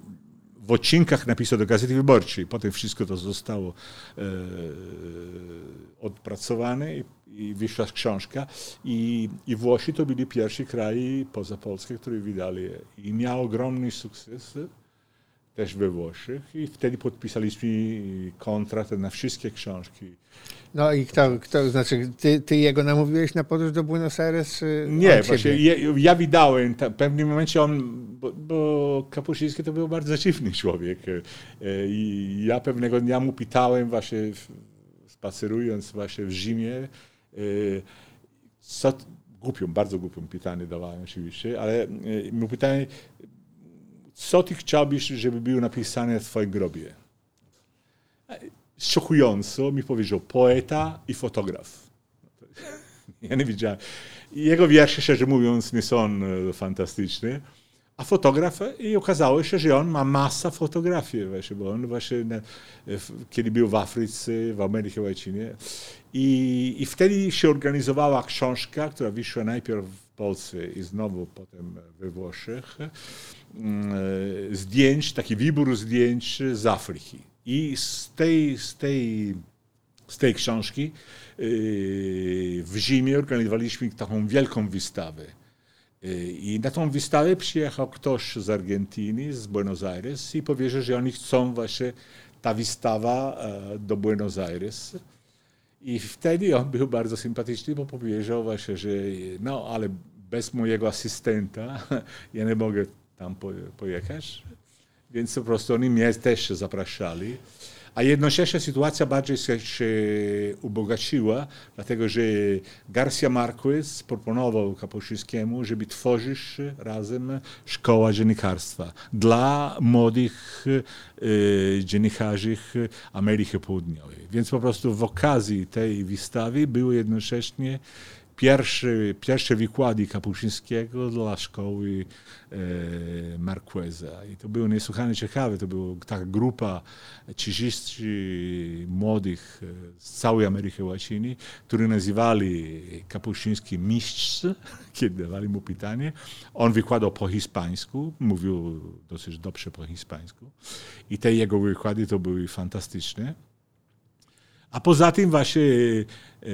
w odcinkach napisał do Gazety Wyborczej. Potem wszystko to zostało e, odpracowane i, i wyszła książka. I, i Włosi to byli pierwsi kraj poza Polskę, które wydali. I miał ogromny sukces też we Włoszech i wtedy podpisaliśmy kontrakt na wszystkie książki. No i kto, kto znaczy, ty, ty jego namówiłeś na podróż do Buenos Aires? Nie, właśnie ja, ja wydałem, w pewnym momencie on, bo, bo Kapuszyński to był bardzo dziwny człowiek e, i ja pewnego dnia mu pytałem właśnie, spacerując właśnie w Rzymie, e, co, głupią, bardzo głupią pytanie dawałem oczywiście, ale e, mu pytałem, co ty chciałbyś, żeby było napisane w twoim grobie? Szokująco mi powiedział poeta i fotograf. Ja nie wiedziałem. Jego wiersze, szczerze mówiąc, nie są e, fantastyczne. A fotograf, i okazało się, że on ma masa fotografii, właśnie, bo on właśnie, kiedy był w Afryce, w Ameryce Łacinie. I, I wtedy się organizowała książka, która wyszła najpierw w Polsce i znowu potem we Włoszech. Mm, e, zdjęć, taki wybór zdjęć z Afryki. I z tej, z tej, z tej książki e, w zimie organizowaliśmy taką wielką wystawę. E, I na tą wystawę przyjechał ktoś z Argentyny, z Buenos Aires i powiedział, że oni chcą właśnie ta wystawa do Buenos Aires. I wtedy on był bardzo sympatyczny, bo powiedział właśnie, że no, ale bez mojego asystenta *laughs* ja nie mogę tam pojechać. Więc po prostu oni mnie też zapraszali. A jednocześnie sytuacja bardziej się ubogaciła, dlatego że Garcia Marquez proponował Kapuszyńskiemu, żeby tworzyć razem szkoła dziennikarstwa dla młodych e, dziennikarzy Ameryki Południowej. Więc po prostu w okazji tej wystawy były jednocześnie pierwsze, pierwsze wykłady Kapuszyńskiego dla szkoły e, Marqueza. I to było niesłychanie ciekawe. To była taka grupa 30 młodych e, z całej Ameryki Łacinej, którzy nazywali Kapuszyński mistrz, *laughs* kiedy dawali mu pytanie. On wykładał po hiszpańsku, mówił dosyć dobrze po hiszpańsku. I te jego wykłady to były fantastyczne. A poza tym właśnie e,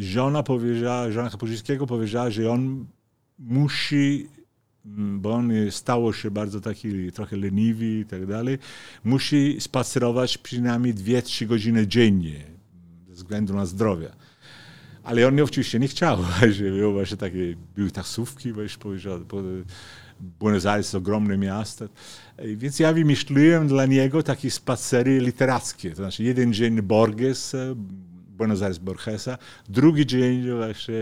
żona powiedziała, żona Kapuszyńskiego powiedziała, że on musi, bo on stało się bardzo taki trochę leniwy i tak dalej, musi spacerować przynajmniej 2-3 godziny dziennie ze względu na zdrowie. Ale on oczywiście nie chciał, *laughs* że były właśnie takie, były taksówki, właśnie powiedział, Buenos Aires jest ogromne miasto. Więc ja wymyśliłem dla niego takie spacery literackie. To znaczy jeden dzień Borges, Buenos Aires Borgesa, drugi dzień właśnie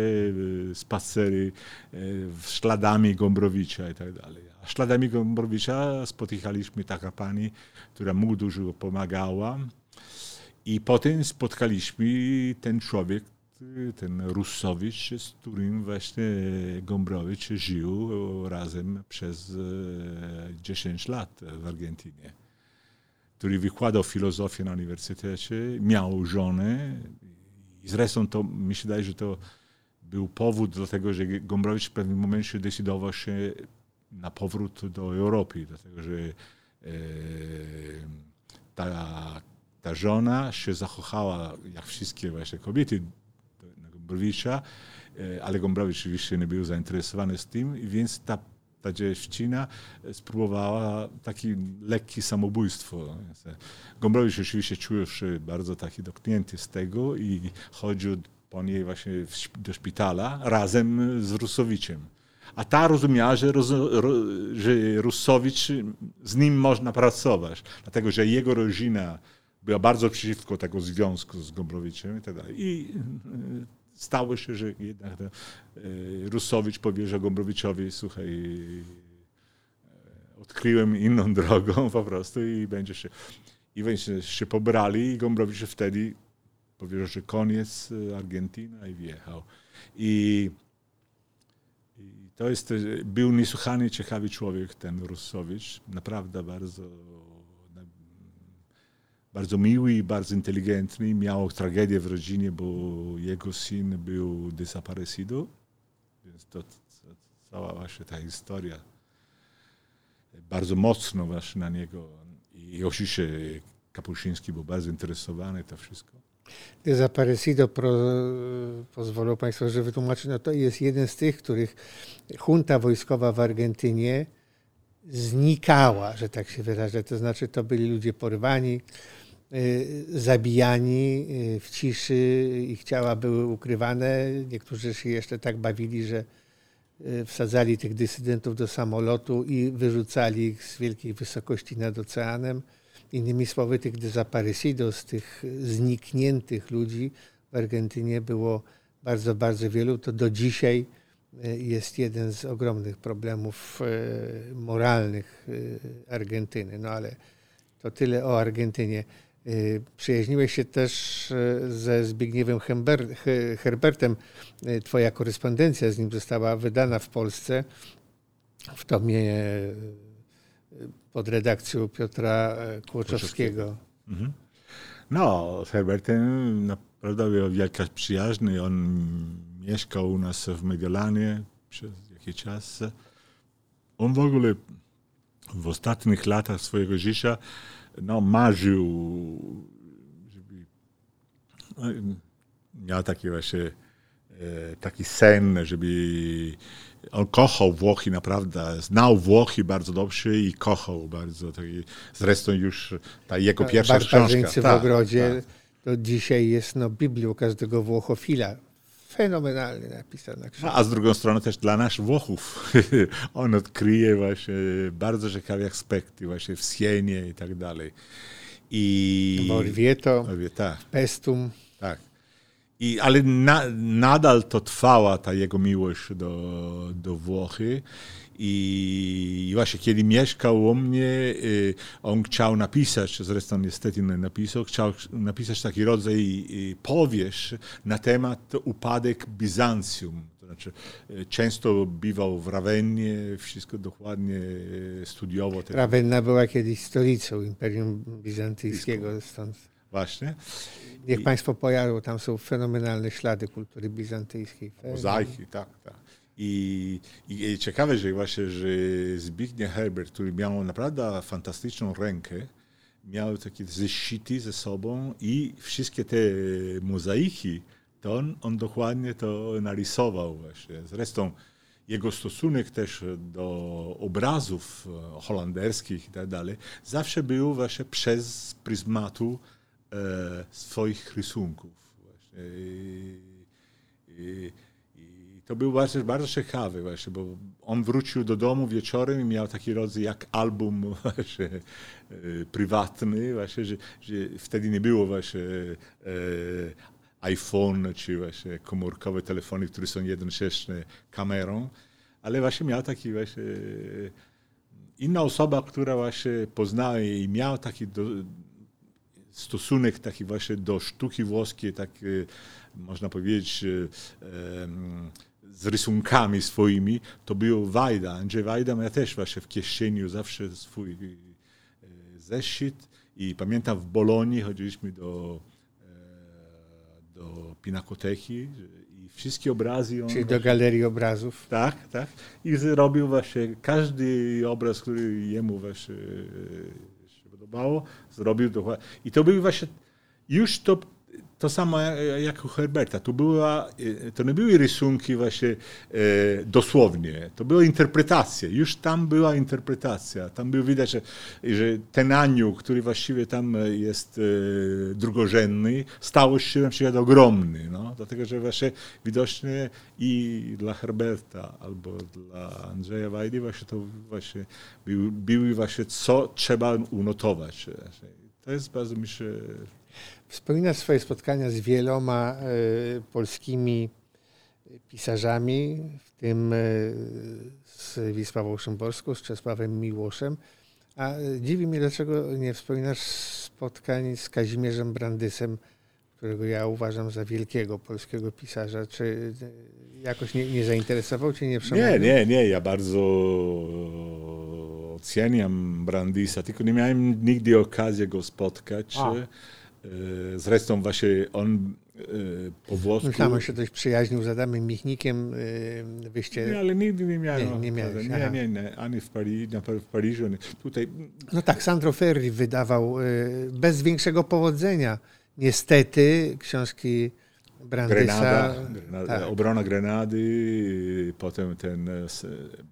e, spacery e, śladami Gombrowicza i tak dalej. A śladami Gombrowicza spotykaliśmy taka pani, która mu dużo pomagała. I potem spotkaliśmy ten człowiek, ten Russowicz, z którym właśnie Gombrowicz żył razem przez 10 e, lat w Argentynie, który wykładał filozofię na uniwersytecie, miał żonę i zresztą to mi się wydaje, że to był powód do tego, że Gombrowicz w pewnym momencie decydował się na powrót do Europy, dlatego że e, ta, ta żona się zakochała, jak wszystkie właśnie kobiety Gombrowicza, e, ale Gombrowicz oczywiście nie był zainteresowany z tym, więc ta, ta dziewczyna spróbowała taki lekki samobójstwo. Gombrowicz oczywiście czuł się bardzo taki dotknięty z tego i chodził po niej właśnie do szpitala razem z Rusowiczem. A ta rozumiała, że, że Rusowicz, z nim można pracować, dlatego że jego rodzina była bardzo przeciwko tego związku z Gombrowiczem i tak dalej. I stało się, że jednak e, Rusowicz powierzył Gombrowiczowi, słuchaj, e, odkryłem inną *laughs* drogą po prostu i będzie się, i będzie się pobrali i Gombrowicz wtedy powiedział, że koniec e, Argentyna i wjechał. I, i to jest, był niesłychanie ciekawy człowiek ten Rusowicz, naprawdę bardzo bardzo miły i bardzo inteligentny. Miał tragedię w rodzinie, bo jego syn był desaparecido. Więc to, cała właśnie ta historia bardzo mocno właśnie na niego. I oczywiście Kapuszyński był bardzo interesowany to wszystko. Desaparecido, pro, pozwolą Państwo, że wytłumaczę, no to jest jeden z tych, których junta wojskowa w Argentynie znikała, że tak się wyrażę. To znaczy, to byli ludzie porwani, zabijani y, w ciszy, ich ciała były ukrywane. Niektórzy się jeszcze tak bawili, że y, wsadzali tych dysydentów do samolotu i wyrzucali ich z wielkiej wysokości nad oceanem. Innymi słowy, tych desaparecidos, tych znikniętych ludzi w Argentynie było bardzo, bardzo wielu. To do dzisiaj jest jeden z ogromnych problemów moralnych Argentyny. No ale to tyle o Argentynie. Przyjaźniłeś się też ze Zbigniewem Herbertem. Twoja korespondencja z nim została wydana w Polsce w tomie pod redakcją Piotra e, Kłoczowskiego. Mhm. No, z Herbertem naprawdę była wielka przyjaźń. On mieszkał u nas w Mediolanie przez jakiś czas. On w ogóle w ostatnich latach swojego życia no, marzył, żeby no, miał taki właśnie e, taki sen, żeby on kochał Włochy naprawdę, znał Włochy bardzo dobrze i kochał bardzo. Zresztą już ta jego pierwsza książka. w tak, ogrodzie tak. to dzisiaj jest no, Biblią każdego Włochofila. Fenomenalnie napisana książka. A z drugą strony też dla nas Włochów. *laughs* on odkryje właśnie bardzo ciekawe aspekty właśnie w Sienie i tak dalej. I... Orvieto, tak. Pestum. Tak. I, ale na, nadal to trwała ta jego miłość do, do Włochy. I właśnie kiedy mieszkał u mnie, y, on chciał napisać, zresztą niestety nie napisał, chciał napisać taki rodzaj y, powieść na temat upadek Bizancjum. To znaczy, y, często bywał w Rawennie, wszystko dokładnie studiował. Rawenna była kiedyś stolicą Imperium Bizantyjskiego, stąd. Właśnie. Niech I, Państwo pojadą, tam są fenomenalne ślady kultury bizantyjskiej. Mozaiki, tak, tak. I, i, ciekawe, że właśnie, że Zbigniew Herbert, który miał naprawdę fantastyczną rękę, miał takie zeszyty ze sobą i wszystkie te mozaiki, to on, on dokładnie to narysował właśnie. Zresztą jego stosunek też do obrazów holenderskich i tak dalej, zawsze był właśnie przez pryzmatu e, swoich rysunków. Właśnie. I, I, to był bardzo, bardzo ciekawe, właśnie, bo on wrócił do domu wieczorem i miał taki rodzaj jak album *laughs* właśnie, e, prywatny, właśnie, że, że wtedy nie było właśnie e, iPhone czy właśnie komórkowe telefony, które są jednocześnie kamerą, ale właśnie miał taki właśnie inna osoba, która właśnie poznała i miał taki do, stosunek taki właśnie do sztuki włoskiej, tak można powiedzieć z rysunkami swoimi, to był Wajda. Andrzej Wajda miał też właśnie w kieszeni zawsze swój e, zeszyt i pamiętam w Bolonii chodziliśmy do, e, do Pinakoteki i wszystkie obrazy... On Czyli do galerii obrazów. Tak, tak. I zrobił właśnie każdy obraz, który jemu właśnie podobało, zrobił dokładnie. I to był właśnie, już to, to samo jak u Herberta. To, była, to nie były rysunki właśnie e, dosłownie, to była interpretacja. Już tam była interpretacja. Tam było widać, że, że ten anioł, który właściwie tam jest e, drugorzędny, stał się na przykład ogromny. No? Dlatego, że właśnie widocznie i dla Herberta albo dla Andrzeja Wajdy właśnie to właśnie były, były właśnie co trzeba unotować. To jest bardzo mi się Wspominasz swoje spotkania z wieloma e, polskimi pisarzami, w tym e, z Wisławą Szymborską, z Czesławem Miłoszem. A dziwi mnie, dlaczego nie wspominasz spotkań z Kazimierzem Brandysem, którego ja uważam za wielkiego polskiego pisarza. Czy jakoś nie, nie zainteresował cię, nie przemówił? Nie, nie, nie. Ja bardzo oceniam Brandisa, tylko nie miałem nigdy okazji go spotkać. A. E, zresztą właśnie on e, po włosku... Myślałem, się dość przyjaźnił z Adamem Michnikiem. E, wyście... Nie, ale nigdy nie miałem. Nie, nie, miałeś, nie, nie, nie, ani w, Paryżu, w Paryżu. Tutaj... No tak, Sandro Ferri wydawał bez większego powodzenia niestety książki Grenada, Grenada tak. obrona Grenady, potem ten e,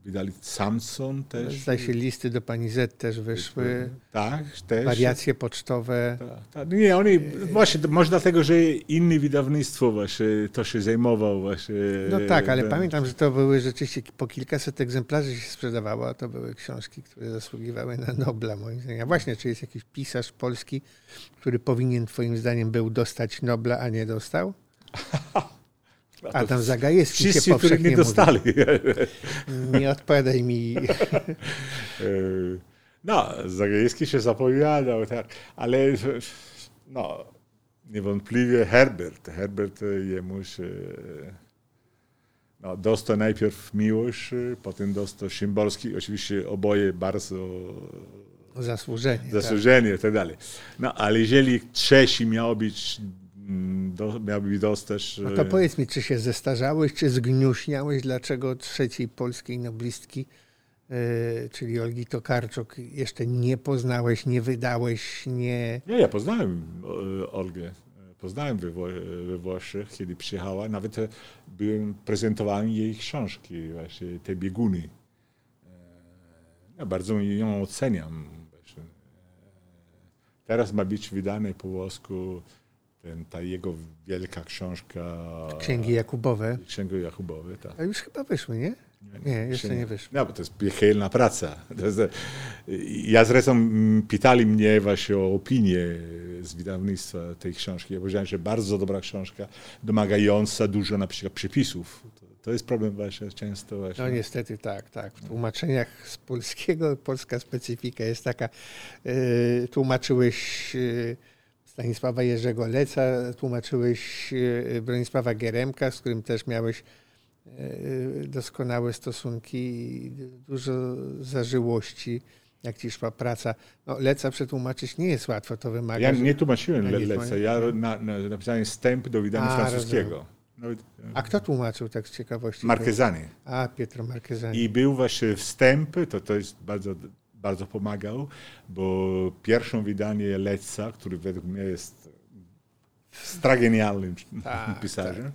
wydali Samson też. Zdaje się listy do pani Z też wyszły. Tak, też. Wariacje pocztowe. Tak, tak. Nie, oni, właśnie, może dlatego, że inne wydawnictwo właśnie to się zajmował właśnie. No tak, ale ten... pamiętam, że to były rzeczywiście po kilkaset egzemplarzy się sprzedawało, a to były książki, które zasługiwały na Nobla moim zdaniem. A właśnie, czy jest jakiś pisarz polski, który powinien twoim zdaniem był dostać Nobla, a nie dostał? *laughs* A tam Zagajewski Wszyscy, się którzy nie dostali. *laughs* Nie odpowiadaj mi. *laughs* No, Zagajewski się zapowiadał, tak, ale no, niewątpliwie Herbert. Herbert jemu się no, dostał najpierw Miłosz, potem dostał Szymborski, oczywiście oboje bardzo zasłużenie, zasłużenie tak. i tak dalej. No, ale jeżeli trzeci miał być Mm, do, miałby dostać. No to powiedz mi, czy się zestarzałeś, czy zgniuśniałeś, dlaczego trzeciej polskiej noblistki, yy, czyli Olgi Tokarczuk, jeszcze nie poznałeś, nie wydałeś, nie... Nie, ja poznałem e, Olgę. Poznałem we, we Włoszech, kiedy przyjechała. Nawet e, byłem prezentowany jej książki, właśnie te bieguny. Ja bardzo ją oceniam. Teraz ma być wydane po włosku ten, ta jego wielka książka. Księgi Jakubowe. Księgi Jakubowe, tak. A już chyba wyszły, nie? Nie, nie jeszcze nie, nie wyszły. No, bo to jest piechelna praca. Jest, ja zresztą pytali mnie właśnie o opinię z wydawnictwa tej książki. Ja powiedziałem, że bardzo dobra książka, domagająca dużo na przykład przepisów. To, to jest problem właśnie często właśnie. No niestety tak, tak. W tłumaczeniach z polskiego, polska specyfika jest taka, yy, tłumaczyłeś yy, Stanisława Jerzego Leca, tłumaczyłeś e, Bronisława Geremka, z którym też miałeś e, doskonałe stosunki, dużo zażyłości, jak ci szła praca. No, Leca przetłumaczyć nie jest łatwo, to wymaga... Ja nie tłumaczyłem Le Leca, ja na, na, napisałem wstęp do wydania A, francuskiego. Nawet, A kto tłumaczył tak z ciekawości? Markezani. A, Pietro Markezani. I był właśnie wstęp, to, to jest bardzo bardzo pomagał, bo pierwsze wydanie Leca, który według mnie jest stragenialnym tak, pisarzem, tak.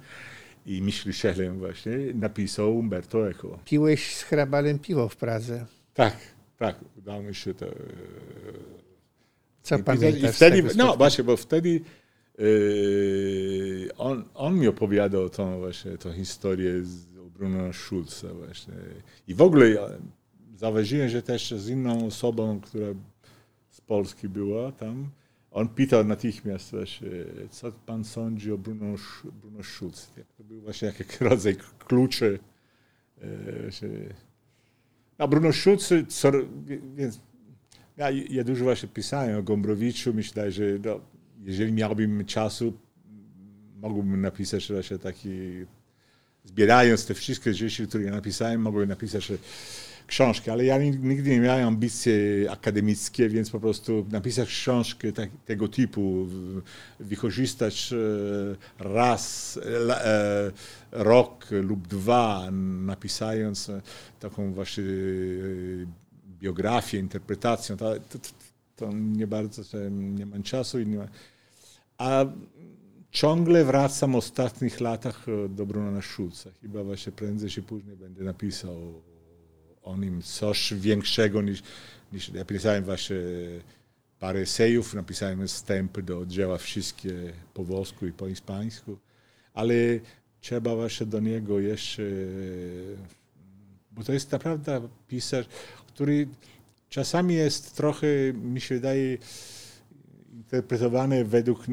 i myślicielem właśnie, napisał Umberto Eco. Piłeś z hrabalem piwo w Pradze. Tak, tak, udało mi się to... E, Co pamiętasz? I wtedy, no właśnie, bo wtedy yy, on, on mi opowiadał tą właśnie tą historię z Bruno Schulza właśnie. I w ogóle zauważyłem, że też z inną osobą, która z Polski była tam, on pytał natychmiast właśnie, co pan sądzi o Bruno, Bruno Schulz. To był właśnie jakiś rodzaj kluczy. A Bruno Schulz, co, więc ja, ja dużo właśnie pisałem o Gombrowiczu. Myślę, że no, jeżeli miałbym czasu, mógłbym napisać właśnie taki, zbierając te wszystkie rzeczy, które ja napisałem, mógłbym napisać książkę, ale ja nigdy nie miałem ambicji akademickie, więc po prostu napisać książkę tak, tego typu, wykorzystać e, raz, e, rok lub dwa, napisając taką właśnie biografię, interpretację, to, to, to nie bardzo, nie mam czasu. Nie ma. A ciągle wracam w ostatnich latach do Bruna Schulza. Chyba właśnie prędzej czy później będę napisał o nim coś większego niż, niż ja pisałem właśnie parę esejów, napisałem wstępy do dzieła wszystkie po włosku i po hiszpańsku, ale trzeba właśnie do niego jeszcze, bo to jest naprawdę pisarz, który czasami jest trochę, mi się wydaje, interpretowany według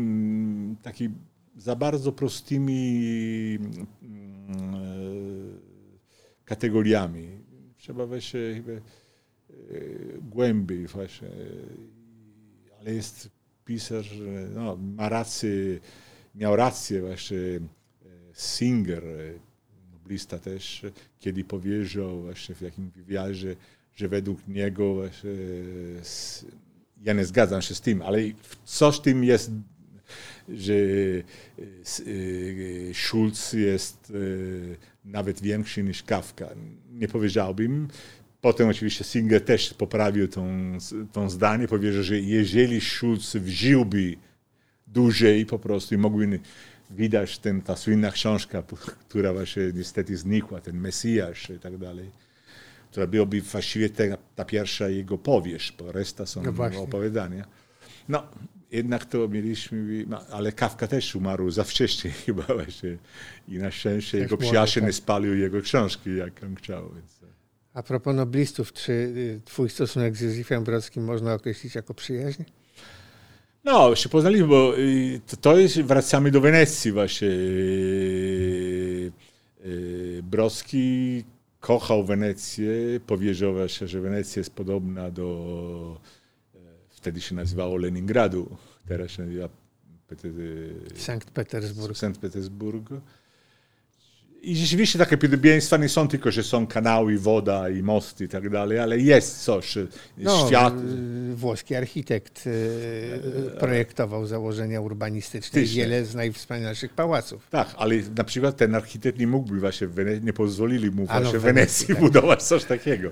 takich za bardzo prostymi kategoriami trzeba wejść chyba e, głębiej właśnie. Ale jest pisarz, no, ma rację, miał rację właśnie e, Singer, e, noblista też, kiedy powiedział właśnie w jakimś wywiadzie, że według niego właśnie, ja nie zgadzam się z tym, ale coś w tym jest, że Schulz jest nawet większy niż Kafka. Nie powiedziałbym. Potem oczywiście Singer też poprawił tą, tą zdanie. Powiedział, że jeżeli Schulz wziąłby dłużej po prostu i mogły widać ten, ta słynna książka, która właśnie niestety znikła, ten Mesjasz i tak dalej, która byłaby właściwie ta, ta pierwsza jego powieść, bo reszta są no opowiadania. No, jednak to mieliśmy, no, ale Kawka też umarł za wcześnie *laughs* chyba właśnie i na szczęście też jego przyjaciel tak. nie spalił jego książki, jak on chciał. Więc... A propos noblistów, czy y, twój stosunek z Józefem Brodskim można określić jako przyjaźń? No, się poznaliśmy, bo y, to jest, wracamy do Wenecji właśnie. Y, Broski kochał Wenecję, powiedział się, że Wenecja jest podobna do wtedy się nazywało Leningradu, teraz się nazywa Sankt Petersburg. Sankt Petersburg. I rzeczywiście takie podobieństwa nie są tylko, że są kanały, woda i mosty i tak dalej, ale jest coś. No, świat. Włoski architekt e, projektował założenia urbanistyczne i wiele z najwspanialszych pałaców. Tak, ale na przykład ten architekt nie mógłby właśnie, nie pozwolili mu właśnie no, w Wenecji tak. budować coś takiego.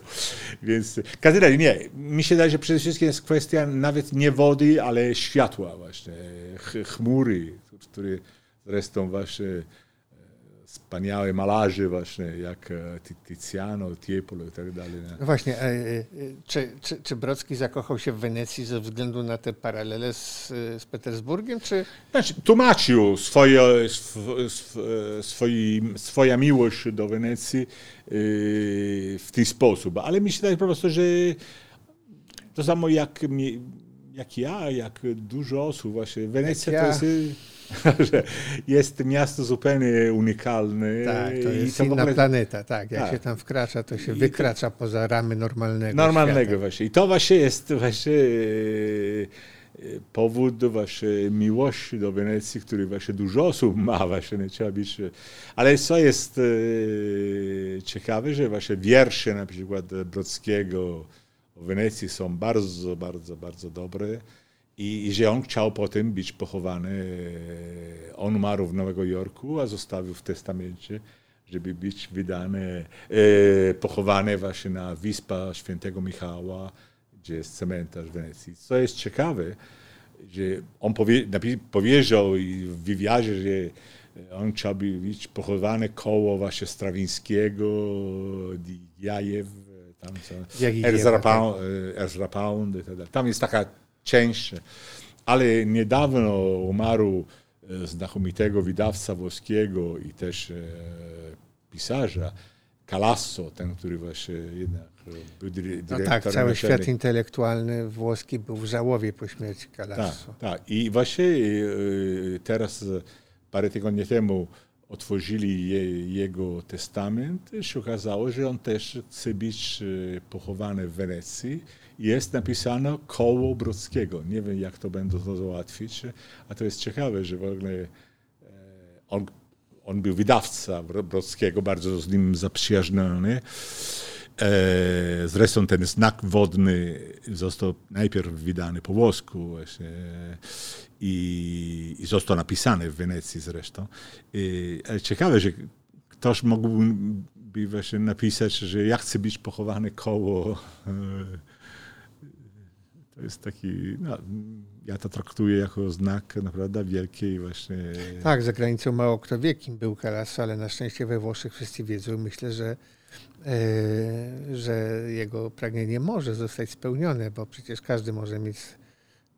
Więc każdy nie. Mi się wydaje, że przede wszystkim jest kwestia nawet nie wody, ale światła właśnie, chmury, które zresztą właśnie wspaniałe malarzy właśnie, jak e, Tiziano, Tiepolo i tak dalej. No właśnie, e, e, czy, czy, czy Brocki zakochał się w Wenecji ze względu na te paralele z, z Petersburgiem, czy... Znaczy, tłumaczył swoje, swoi, swoja miłość do Wenecji w ten sposób, ale mi się wydaje po prostu, że to samo jak, jak ja, jak dużo osób właśnie, Wenecja ja. to jest *laughs* że jest miasto zupełnie unikalne. Tak, to jest to inna ogóle... planeta, tak. Jak tak. się tam wkracza, to się I wykracza to... poza ramy normalnego Normalnego świata. właśnie. I to właśnie jest właśnie e, powód właśnie miłości do Wenecji, który właśnie dużo osób ma, właśnie nie trzeba być. Ale co jest e, ciekawe, że właśnie wiersze na przykład Brodskiego o Wenecji są bardzo, bardzo, bardzo dobre. I, I że on chciał potem być pochowany. E, on umarł w Nowego Jorku, a zostawił w testamencie, żeby być wydany, e, pochowany właśnie na Wyspa Świętego Michała, gdzie jest cmentarz w Wenecji. Co jest ciekawe, że on powie, powiedział w wywiadzie, że on chciałby być pochowany koło właśnie Strawińskiego, Jajew, tam co, Ezra Pound, Ezra Pound, tam jest taka część. Ale niedawno umarł e, znakomitego wydawca włoskiego i też e, pisarza, Calasso, ten, który właśnie jednak był dyrektorem. No tak, cały świat intelektualny włoski był w żałowie po śmierci Calasso. Tak, tak. I właśnie e, teraz, parę tygodni temu, otworzyli je, jego testament, się okazało, że on też chce być pochowany w Wenecji jest napisano koło Brodskiego. Nie wiem, jak to będą to załatwić, a to jest ciekawe, że w ogóle e, on, on był wydawca Brodskiego, bardzo z nim zaprzyjaźniony. E, zresztą ten znak wodny został najpierw wydany po włosku właśnie i, i został napisany w Wenecji zresztą. I, ale ciekawe, że ktoś mógłby właśnie napisać, że ja chcę być pochowany koło e, to jest taki, no, ja to traktuję jako znak naprawdę wielkiej właśnie... Tak, za granicą mało kto wie, kim był Calasso, ale na szczęście we Włoszech wszyscy wiedzą. Myślę, że, e, że jego pragnienie może zostać spełnione, bo przecież każdy może mieć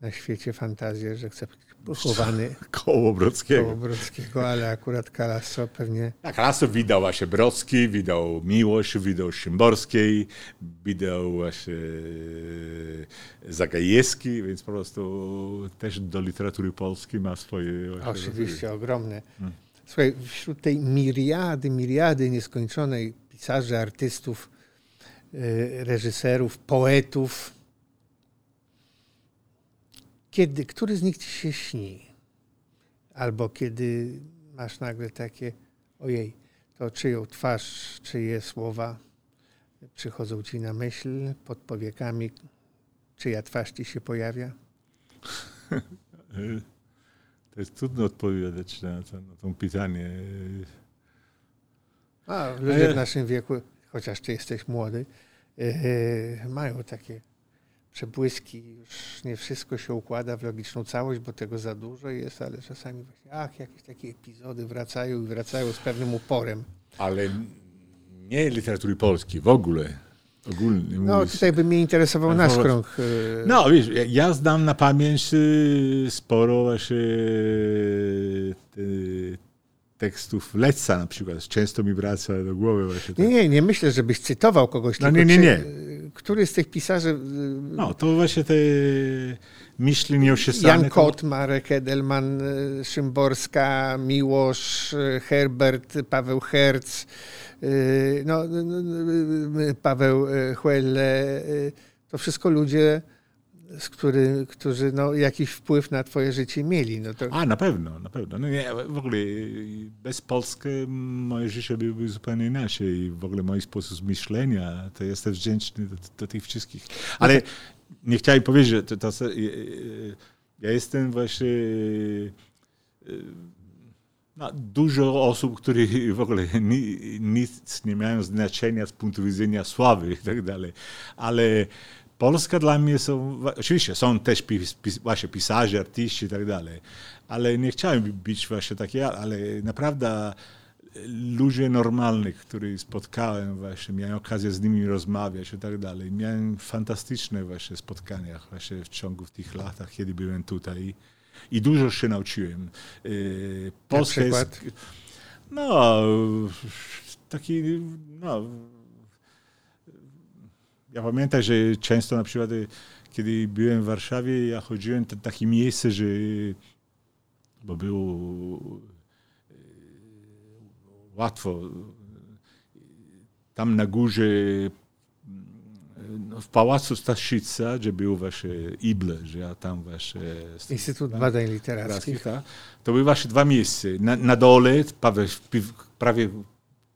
na świecie fantazję, że chce pochowany koło Brodzkiego. Koło Brodzkiego, ale akurat Kalasso pewnie... Tak, Kalasso widał właśnie Brodzki, widał Miłość, widał Szymborskiej, widał właśnie e, Zagajewski, więc po prostu też do literatury polskiej ma swoje... Oczywiście, ogromne. Hmm. Słuchaj, wśród tej miriady, miriady nieskończonej pisarzy, artystów, e, reżyserów, poetów, kiedy, który z nich ci się śni? Albo kiedy masz nagle takie, ojej, to czyją twarz, czyje słowa przychodzą ci na myśl pod powiekami, czyja twarz ci się pojawia? *laughs* To jest trudno odpowiadać na to, na to pytanie. A, ludzie w naszym wieku, chociaż ty jesteś młody, yy, mają takie przebłyski, już nie wszystko się układa w logiczną całość, bo tego za dużo jest, ale czasami właśnie, ach, jakieś takie epizody wracają i wracają z pewnym uporem. Ale nie literatury polskiej, w ogóle. Ogólnie No tutaj by mnie interesował nasz wobec- krąg. e, No wiesz, ja, ja znam na pamięć y, sporo właśnie y, tekstów Leca na przykład. Często mi wraca do głowy właśnie. Nie, nie, nie myślę, żebyś cytował kogoś. No nie, nie, nie. czy- Który z tych pisarzy, e, No, to właśnie te myśli nieosiesane. Jan to- Kot, Marek Edelman, e, Szymborska, Miłosz, e, Herbert, Paweł Herz, no, Paweł Huelle, to wszystko ludzie, z który, którzy no, jakiś wpływ na twoje życie mieli. No to, A, na pewno, na pewno. No nie, w ogóle y, bez Polski moje życie byłoby zupełnie inaczej. I w ogóle mój sposób myślenia, to jestem wdzięczny do, do tych wszystkich. Ale nie chciałem powiedzieć, że to, to, y, y, ja jestem właśnie... No, dużo osób, które w ogóle ni, nic nie mają znaczenia z punktu widzenia sławy i tak dalej. Ale Polska dla mnie są, oczywiście są też pis, pis, właśnie pisarze, artyści i tak dalej, ale nie chciałem być właśnie taki, ale naprawdę ludzie normalnych, których spotkałem właśnie, miałem okazję z nimi rozmawiać i tak dalej. Miałem fantastyczne właśnie spotkania właśnie w ciągu tych latach, kiedy byłem tutaj i dużo się nauczyłem. Yy, Polska Na jest... No, taki, no... Ja pamiętam, że często na przykład, y, kiedy byłem w Warszawie, ja chodziłem w takie miejsce, że... Bo było y, łatwo. Tam na górze, no, w Pałacu Staszica, gdzie był właśnie Ible, że ja tam właśnie... Instytut Badań Literackich. tak? To były właśnie dwa miejsca. Na, na dole, prawie prawie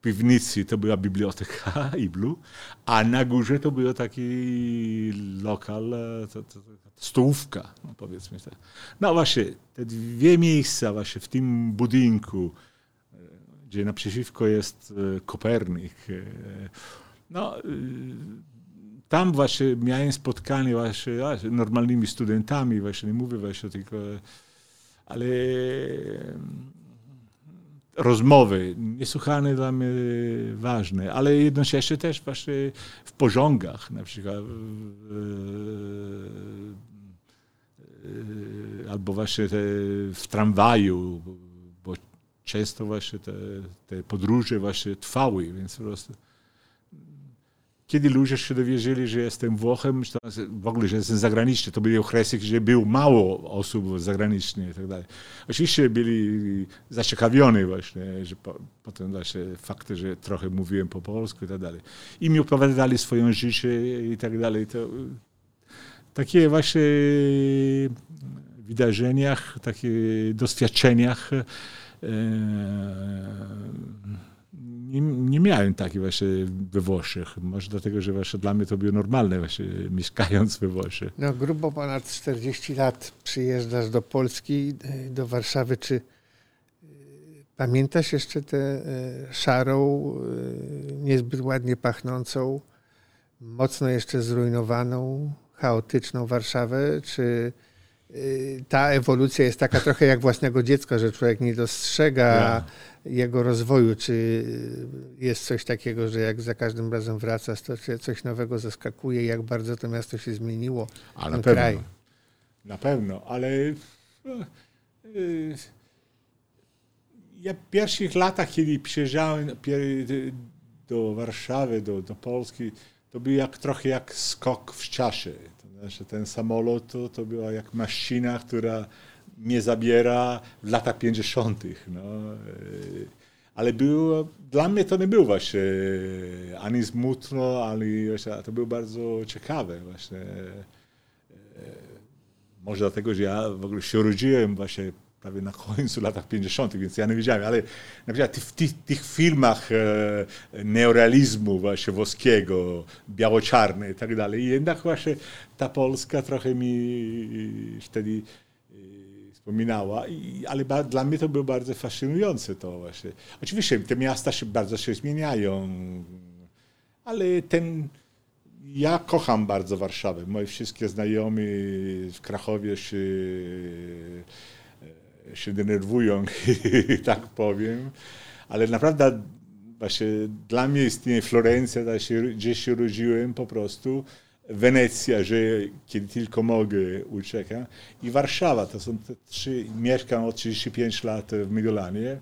piwnicy, to była biblioteka *laughs* Iblu, a na górze to był taki lokal, e, to, to, to, stołówka, no powiedzmy tak. No właśnie, te dwie miejsca właśnie w tym budynku, e, gdzie naprzeciwko jest e, Kopernik, no, tam właśnie miałem spotkanie właśnie z normalnymi studentami, właśnie nie mówię właśnie tylko, ale rozmowy niesłychanie dla mnie ważne, ale jednocześnie też właśnie w porządkach, na przykład e, albo właśnie w tramwaju, bo często właśnie te, te podróże właśnie trwały, więc po prostu kiedy ludzie się dowiedzieli, że jestem Włochem, w ogóle, że jestem zagraniczny, to były okresy, gdzie było mało osób zagranicznych i tak dalej. Oczywiście byli zaciekawieni właśnie, że po, potem właśnie fakty, że trochę mówiłem po polsku i tak dalej. I mi opowiadali swoje życie i tak dalej. To, takie właśnie wydarzeniach, takie doświadczeniach e, nie, nie miałem takiej właśnie we Włoszech. Może dlatego, że właśnie dla mnie to było normalne właśnie mieszkając we Włoszech. No grubo ponad 40 lat przyjeżdżasz do Polski, y, do Warszawy. Czy y, pamiętasz jeszcze tę y, szarą, niezbyt ładnie pachnącą, mocno jeszcze zrujnowaną, chaotyczną Warszawę? Czy ta ewolucja jest taka trochę jak własnego dziecka, że człowiek nie dostrzega Ja. Jego rozwoju? Czy jest coś takiego, że jak za każdym razem wracasz, to cię coś nowego zaskakuje, jak bardzo to miasto się zmieniło? A na pewno. kraj. Na pewno, ale no, y, ja w pierwszych latach, kiedy przyjeżdżałem do Warszawy, do, do Polski, to był jak, trochę jak skok w czasie. To znaczy ten samolot to, to była jak maszyna, która mnie zabiera w latach 50. No. y, Ale było, dla mnie to nie było właśnie ani smutno, ani właśnie, to było bardzo ciekawe właśnie. Może dlatego, że ja w ogóle się urodziłem właśnie prawie na końcu latach 50., więc ja nie wiedziałem, ale na przykład w tych, tych filmach e, neorealizmu właśnie włoskiego, biało-czarne i tak dalej, jednak właśnie ta Polska trochę mi wtedy e, wspominała, i, ale ba, dla mnie to było bardzo fascynujące to właśnie. Oczywiście te miasta się bardzo się zmieniają, ale ten ja kocham bardzo Warszawę. Moi wszystkie znajomi w Krakowie się, się denerwują, *laughs* tak powiem. Ale naprawdę właśnie dla mnie istnieje Florencja, gdzie się urodziłem po prostu. Wenecja, że kiedy tylko mogę uciekam. I Warszawa, to są te trzy, mieszkam od 35 lat w Mediolanie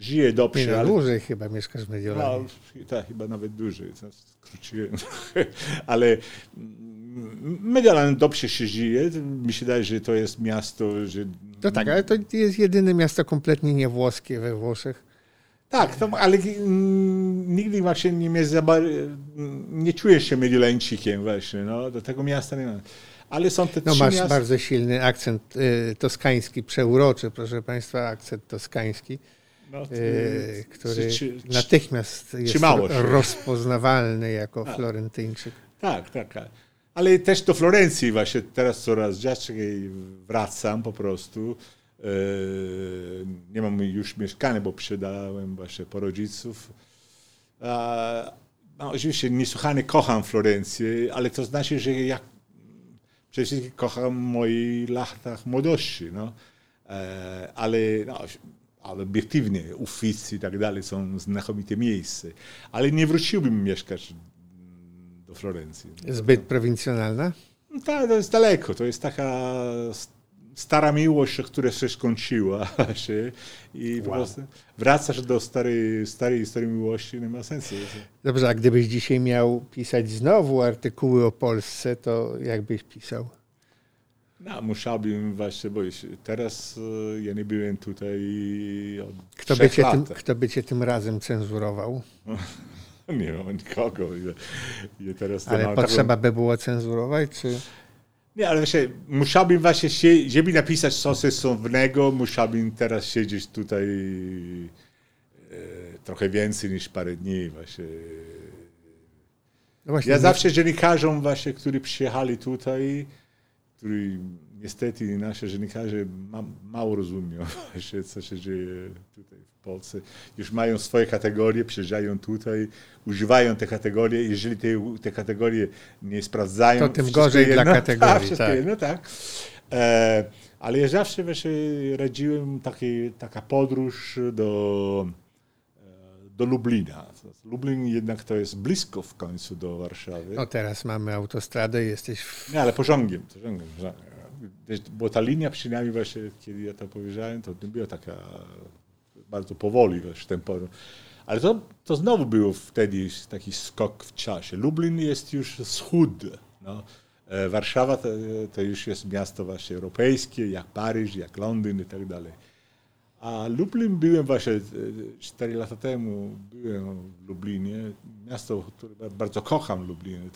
żyje dobrze. Nie, no, ale... dłużej chyba mieszkasz w Mediolanie. No, tak, chyba nawet dłużej. Skróciłem. *laughs* ale Mediolan dobrze się żyje. Mi się wydaje, że to jest miasto, że... To tak, ale to jest jedyne miasto kompletnie niewłoskie we Włoszech. Tak, to, ale nigdy właśnie nie, mnie nie czuję się Mediolańczykiem właśnie, no, do tego miasta nie ma. Ale są te no, trzy masz miasta... bardzo silny akcent y, toskański, przeuroczy, proszę Państwa, akcent toskański. No, y, który czy, czy, natychmiast jest rozpoznawalny jako tak. Florentyńczyk. Tak, tak, tak. Ale też do Florencji właśnie teraz coraz częściej wracam po prostu. E, nie mam już mieszkania, bo przydałem właśnie po rodziców. No, oczywiście niesłychanie kocham Florencję, ale to znaczy, że ja przede wszystkim kocham moich latach młodości. No. E, ale no, ale obiektywnie Uffizi i tak dalej są znakomite miejsca. Ale nie wróciłbym mieszkać do Florencji. Zbyt prowincjonalna? No tak, to jest daleko. To jest taka stara miłość, która się skończyła. *laughs* I wow. po prostu wracasz do starej, starej, starej miłości, nie ma sensu. Dobrze, a gdybyś dzisiaj miał pisać znowu artykuły o Polsce, to jak byś pisał? No, musiałbym właśnie, bo teraz e, ja nie byłem tutaj od kto by, cię tym, kto by cię tym razem cenzurował? *laughs* nie mam nikogo. Ja, ja Ale potrzeba by było cenzurować, czy... Nie, ale właśnie musiałbym właśnie, żeby napisać coś sensownego, musiałbym teraz siedzieć tutaj e, trochę więcej niż parę dni właśnie. No właśnie ja nie... zawsze dziennikarzom właśnie, którzy przyjechali tutaj, który niestety nasze dziennikarze ma, mało rozumieją *laughs* właśnie, co się dzieje tutaj w Polsce. Już mają swoje kategorie, przyjeżdżają tutaj, używają te kategorie. Jeżeli te, te kategorie nie sprawdzają... To tym gorzej jedno, dla *laughs* kategorii. Tak, tak. Jedno, tak. E, ale ja zawsze właśnie radziłem taki, taka podróż do, e, do Lublina. Lublin jednak to jest blisko w końcu do Warszawy. No teraz mamy autostradę, jesteś w... Nie, ale pociągiem. pociągiem bo ta linia przynajmniej właśnie, kiedy ja to powiedziałem, to była taka bardzo powoli właśnie tempo. Ale to, to znowu było wtedy taki skok w czasie. Lublin jest już wschód. No. E, Warszawa to, to, już jest miasto właśnie europejskie, jak Paryż, jak Londyn i tak dalej. A Lublin byłem właśnie 4 e, lata temu, byłem w Lublinie, miasto, które bardzo kocham Lublin.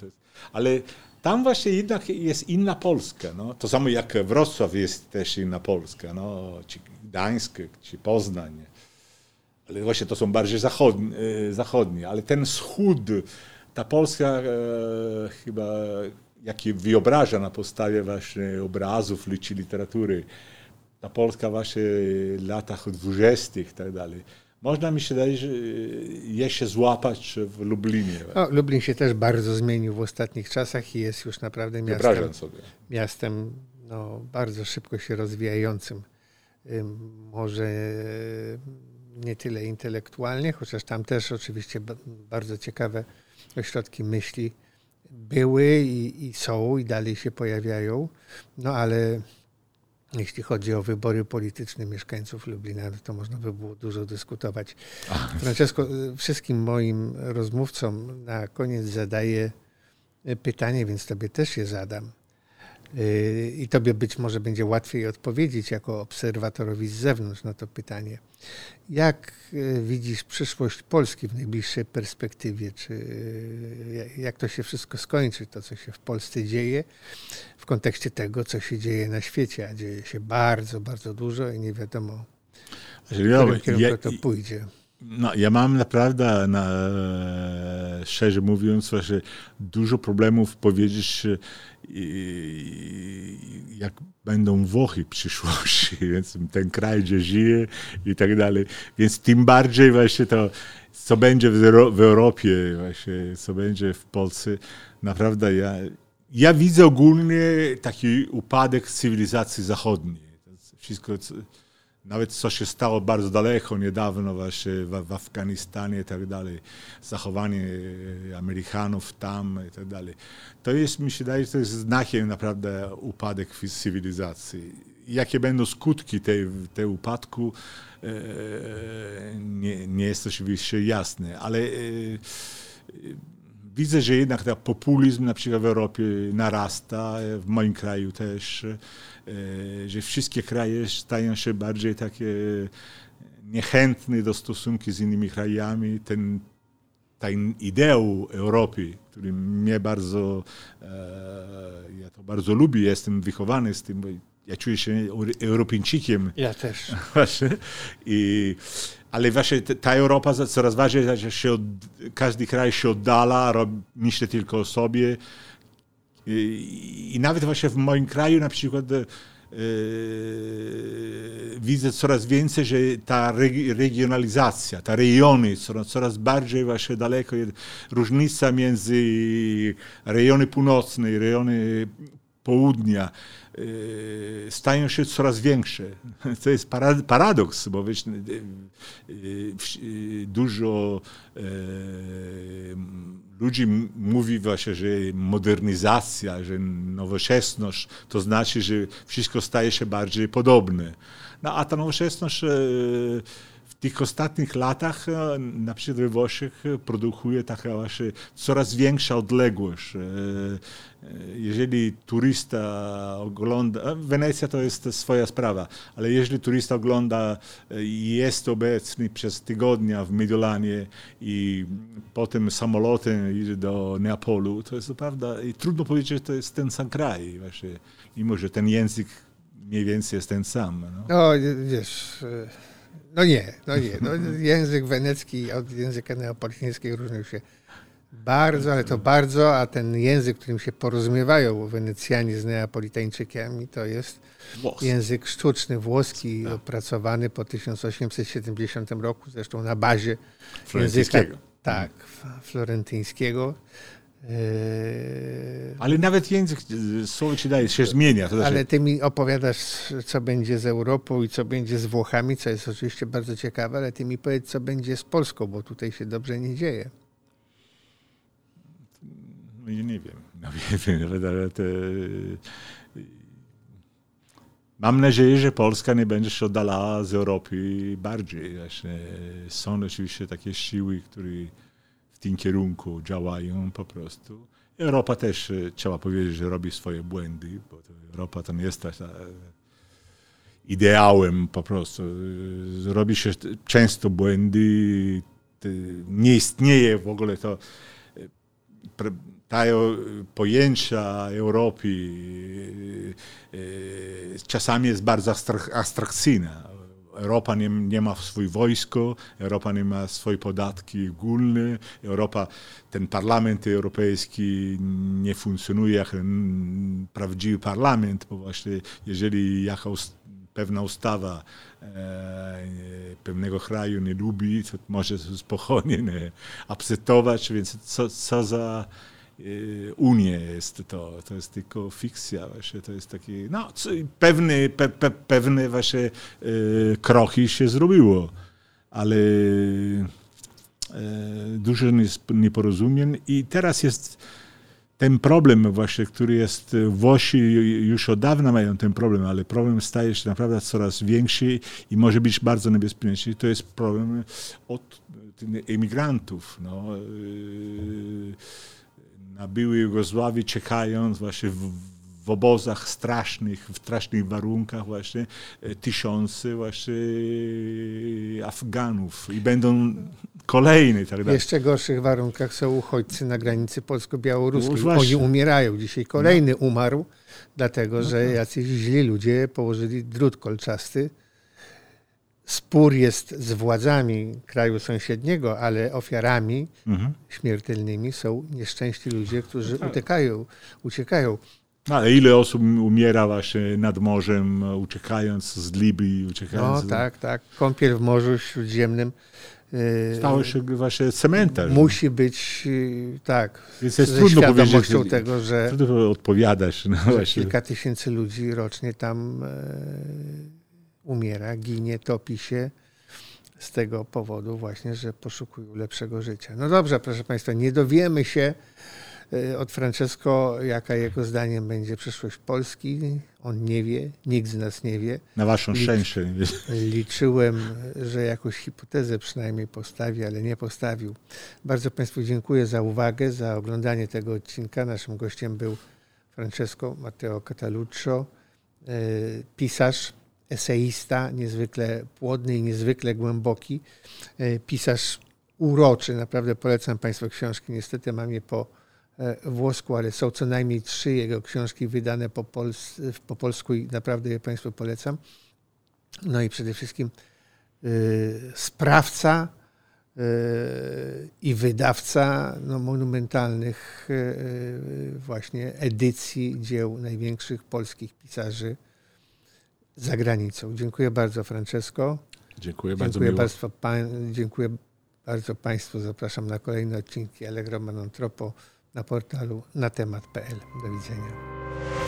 Ale tam właśnie jednak jest inna Polska. No. To samo jak Wrocław jest też inna Polska, no. czy Gdańsk, czy Poznań. Ale właśnie to są bardziej zachodnie, zachodnie. ale ten wschód, ta Polska e, chyba, jaki wyobraża na podstawie właśnie obrazów czy literatury, ta Polska właśnie w latach dwudziestych i tak dalej można mi się dać, że je się złapać w Lublinie. No, Lublin się też bardzo zmienił w ostatnich czasach i jest już naprawdę miastem, sobie. miastem no, bardzo szybko się rozwijającym. Może nie tyle intelektualnie, chociaż tam też oczywiście bardzo ciekawe ośrodki myśli były i, i są i dalej się pojawiają, no ale jeśli chodzi o wybory polityczne mieszkańców Lublina, to można by było dużo dyskutować. Francesco, wszystkim moim rozmówcom na koniec zadaję pytanie, więc tobie też je zadam. Yy, I tobie być może będzie łatwiej odpowiedzieć jako obserwatorowi z zewnątrz na to pytanie. Jak yy, widzisz przyszłość Polski w najbliższej perspektywie? Czy yy, jak to się wszystko skończy, to co się w Polsce dzieje, w kontekście tego, co się dzieje na świecie, a dzieje się bardzo, bardzo dużo i nie wiadomo, w którym kierunku to pójdzie. No, ja mam naprawdę, na, szczerze mówiąc, właśnie dużo problemów powiedzieć, jak będą Włochy w przyszłości, *laughs* więc ten kraj, gdzie żyje i tak dalej. Więc tym bardziej właśnie to, co będzie w, w Europie, właśnie, co będzie w Polsce, naprawdę ja, ja widzę ogólnie taki upadek cywilizacji zachodniej. Wszystko, nawet co się stało bardzo daleko, niedawno właśnie w, w Afganistanie i tak dalej, zachowanie Amerykanów tam i tak dalej. To jest, mi się wydaje, to jest znakiem naprawdę upadek cywilizacji. Jakie będą skutki tej, tej upadku, e, nie, nie jest oczywiście jasne, ale e, widzę, że jednak ten populizm na przykład w Europie narasta, w moim kraju też, e, że wszystkie kraje stają się bardziej takie niechętne do stosunku z innymi krajami. Ten, ten ideał Europy, który mnie bardzo, e, ja to bardzo lubię, jestem wychowany z tym, bo ja czuję się Europejczykiem. Ja też. *laughs* I, ale właśnie ta Europa coraz bardziej się od, każdy kraj się oddala, robi, myśli tylko o sobie. I, I, nawet właśnie w moim kraju na przykład e, widzę coraz więcej, że ta regionalizacja, ta rejony coraz, coraz bardziej właśnie daleko, różnica między rejony północne i rejony południa stają się coraz większe. *laughs* To jest paradoks, bo wiesz, y, y, dużo ludzi mówi właśnie, że modernizacja, że nowoczesność to znaczy, że wszystko staje się bardziej podobne. No a ta nowoczesność tych ostatnich latach, na przykład we Włoszech, produkuje taka właśnie coraz większa odległość jeżeli turysta ogląda, Wenecja to jest swoja sprawa, ale jeżeli turysta ogląda i jest obecny przez tygodnia w Mediolanie i potem samolotem idzie do Neapolu, to jest prawda i trudno powiedzieć, że to jest ten sam kraj właśnie, mimo że ten język mniej więcej jest ten sam. No, no wiesz... No nie, no nie. No, język wenecki od języka neapolitańskiego różnił się bardzo, ale to bardzo, a ten język, którym się porozumiewają Wenecjanie z Neapolitańczykami, to jest Włos. język sztuczny, włoski, tak. opracowany po 1870 roku, zresztą na bazie języka tak, florentyńskiego. E, ale nawet język, słowo ci daje, się zmienia. To ale ty mi opowiadasz, co będzie z Europą i co będzie z Włochami, co jest oczywiście bardzo ciekawe, ale ty mi powiedz, co będzie z Polską, bo tutaj się dobrze nie dzieje. No nie wiem. No, *laughs* wiem ale te... Mam nadzieję, że Polska nie będzie się oddalała z Europy bardziej. Właśnie są oczywiście takie siły, które tym kierunku działają po prostu. Europa też, e, trzeba powiedzieć, że robi swoje błędy, bo to Europa nie jest ta, ideałem po prostu. Robi się często błędy, nie istnieje w ogóle to ta pojęcia Europy e, czasami jest bardzo abstrakcyjna. Europa nie, nie, ma swoje wojsko, Europa nie ma swoje podatki ogólne, Europa, ten parlament europejski nie funkcjonuje jak prawdziwy parlament, bo właśnie jeżeli jakaś pewna ustawa e, pewnego kraju nie lubi, to może spokojnie nie akceptować, więc co, co za Unię jest to, to jest tylko fikcja właśnie, to jest taki, no pewne, pe, pe, pewne właśnie y, kroki się zrobiło, ale y, dużo nieporozumień i teraz jest ten problem właśnie, który jest, Włosi już od dawna mają ten problem, ale problem staje się naprawdę coraz większy i może być bardzo niebezpieczny. To jest problem od emigrantów. No na byłej Jugosławii, czekając właśnie w, w obozach strasznych, w strasznych warunkach właśnie e, tysiące właśnie Afganów i będą kolejne i tak. W jeszcze gorszych warunkach są uchodźcy na granicy polsko-białoruskiej. No Oni umierają. Dzisiaj kolejny no. umarł, dlatego no że tak. jacyś źli ludzie położyli drut kolczasty spór jest z władzami kraju sąsiedniego, ale ofiarami mhm. śmiertelnymi są nieszczęśliwi ludzie, którzy no tak. uciekają, uciekają. Ale ile osób umiera właśnie nad morzem, uciekając z Libii, uciekając... No tak, tak. Kąpiel w Morzu Śródziemnym. E, Stało się właśnie cementem. Musi być, e, tak. Więc jest trudno powiedzieć, tego, że... Trudno odpowiadać. No kilka tysięcy ludzi rocznie tam e, umiera, ginie, topi się z tego powodu właśnie, że poszukują lepszego życia. No dobrze, proszę Państwa, nie dowiemy się e, od Francesco, jaka jego zdaniem będzie przyszłość Polski. On nie wie, nikt z nas nie wie. Na waszą szczęście. Liczyłem, że jakąś hipotezę przynajmniej postawi, ale nie postawił. Bardzo Państwu dziękuję za uwagę, za oglądanie tego odcinka. Naszym gościem był Francesco Matteo Cataluccio, e, pisarz, eseista, niezwykle płodny i niezwykle głęboki. E, pisarz uroczy, naprawdę polecam Państwu książki. Niestety mam je po e, włosku, ale są co najmniej trzy jego książki wydane po, pols po polsku i naprawdę je Państwu polecam. No i przede wszystkim y, sprawca i wydawca no, monumentalnych y, właśnie edycji dzieł największych polskich pisarzy za granicą. Dziękuję bardzo, Francesco. Dziękuję bardzo. Dziękuję bardzo, pan, dziękuję bardzo Państwu. Zapraszam na kolejne odcinki Allegro Manontropo na portalu na temat.pl. Do widzenia.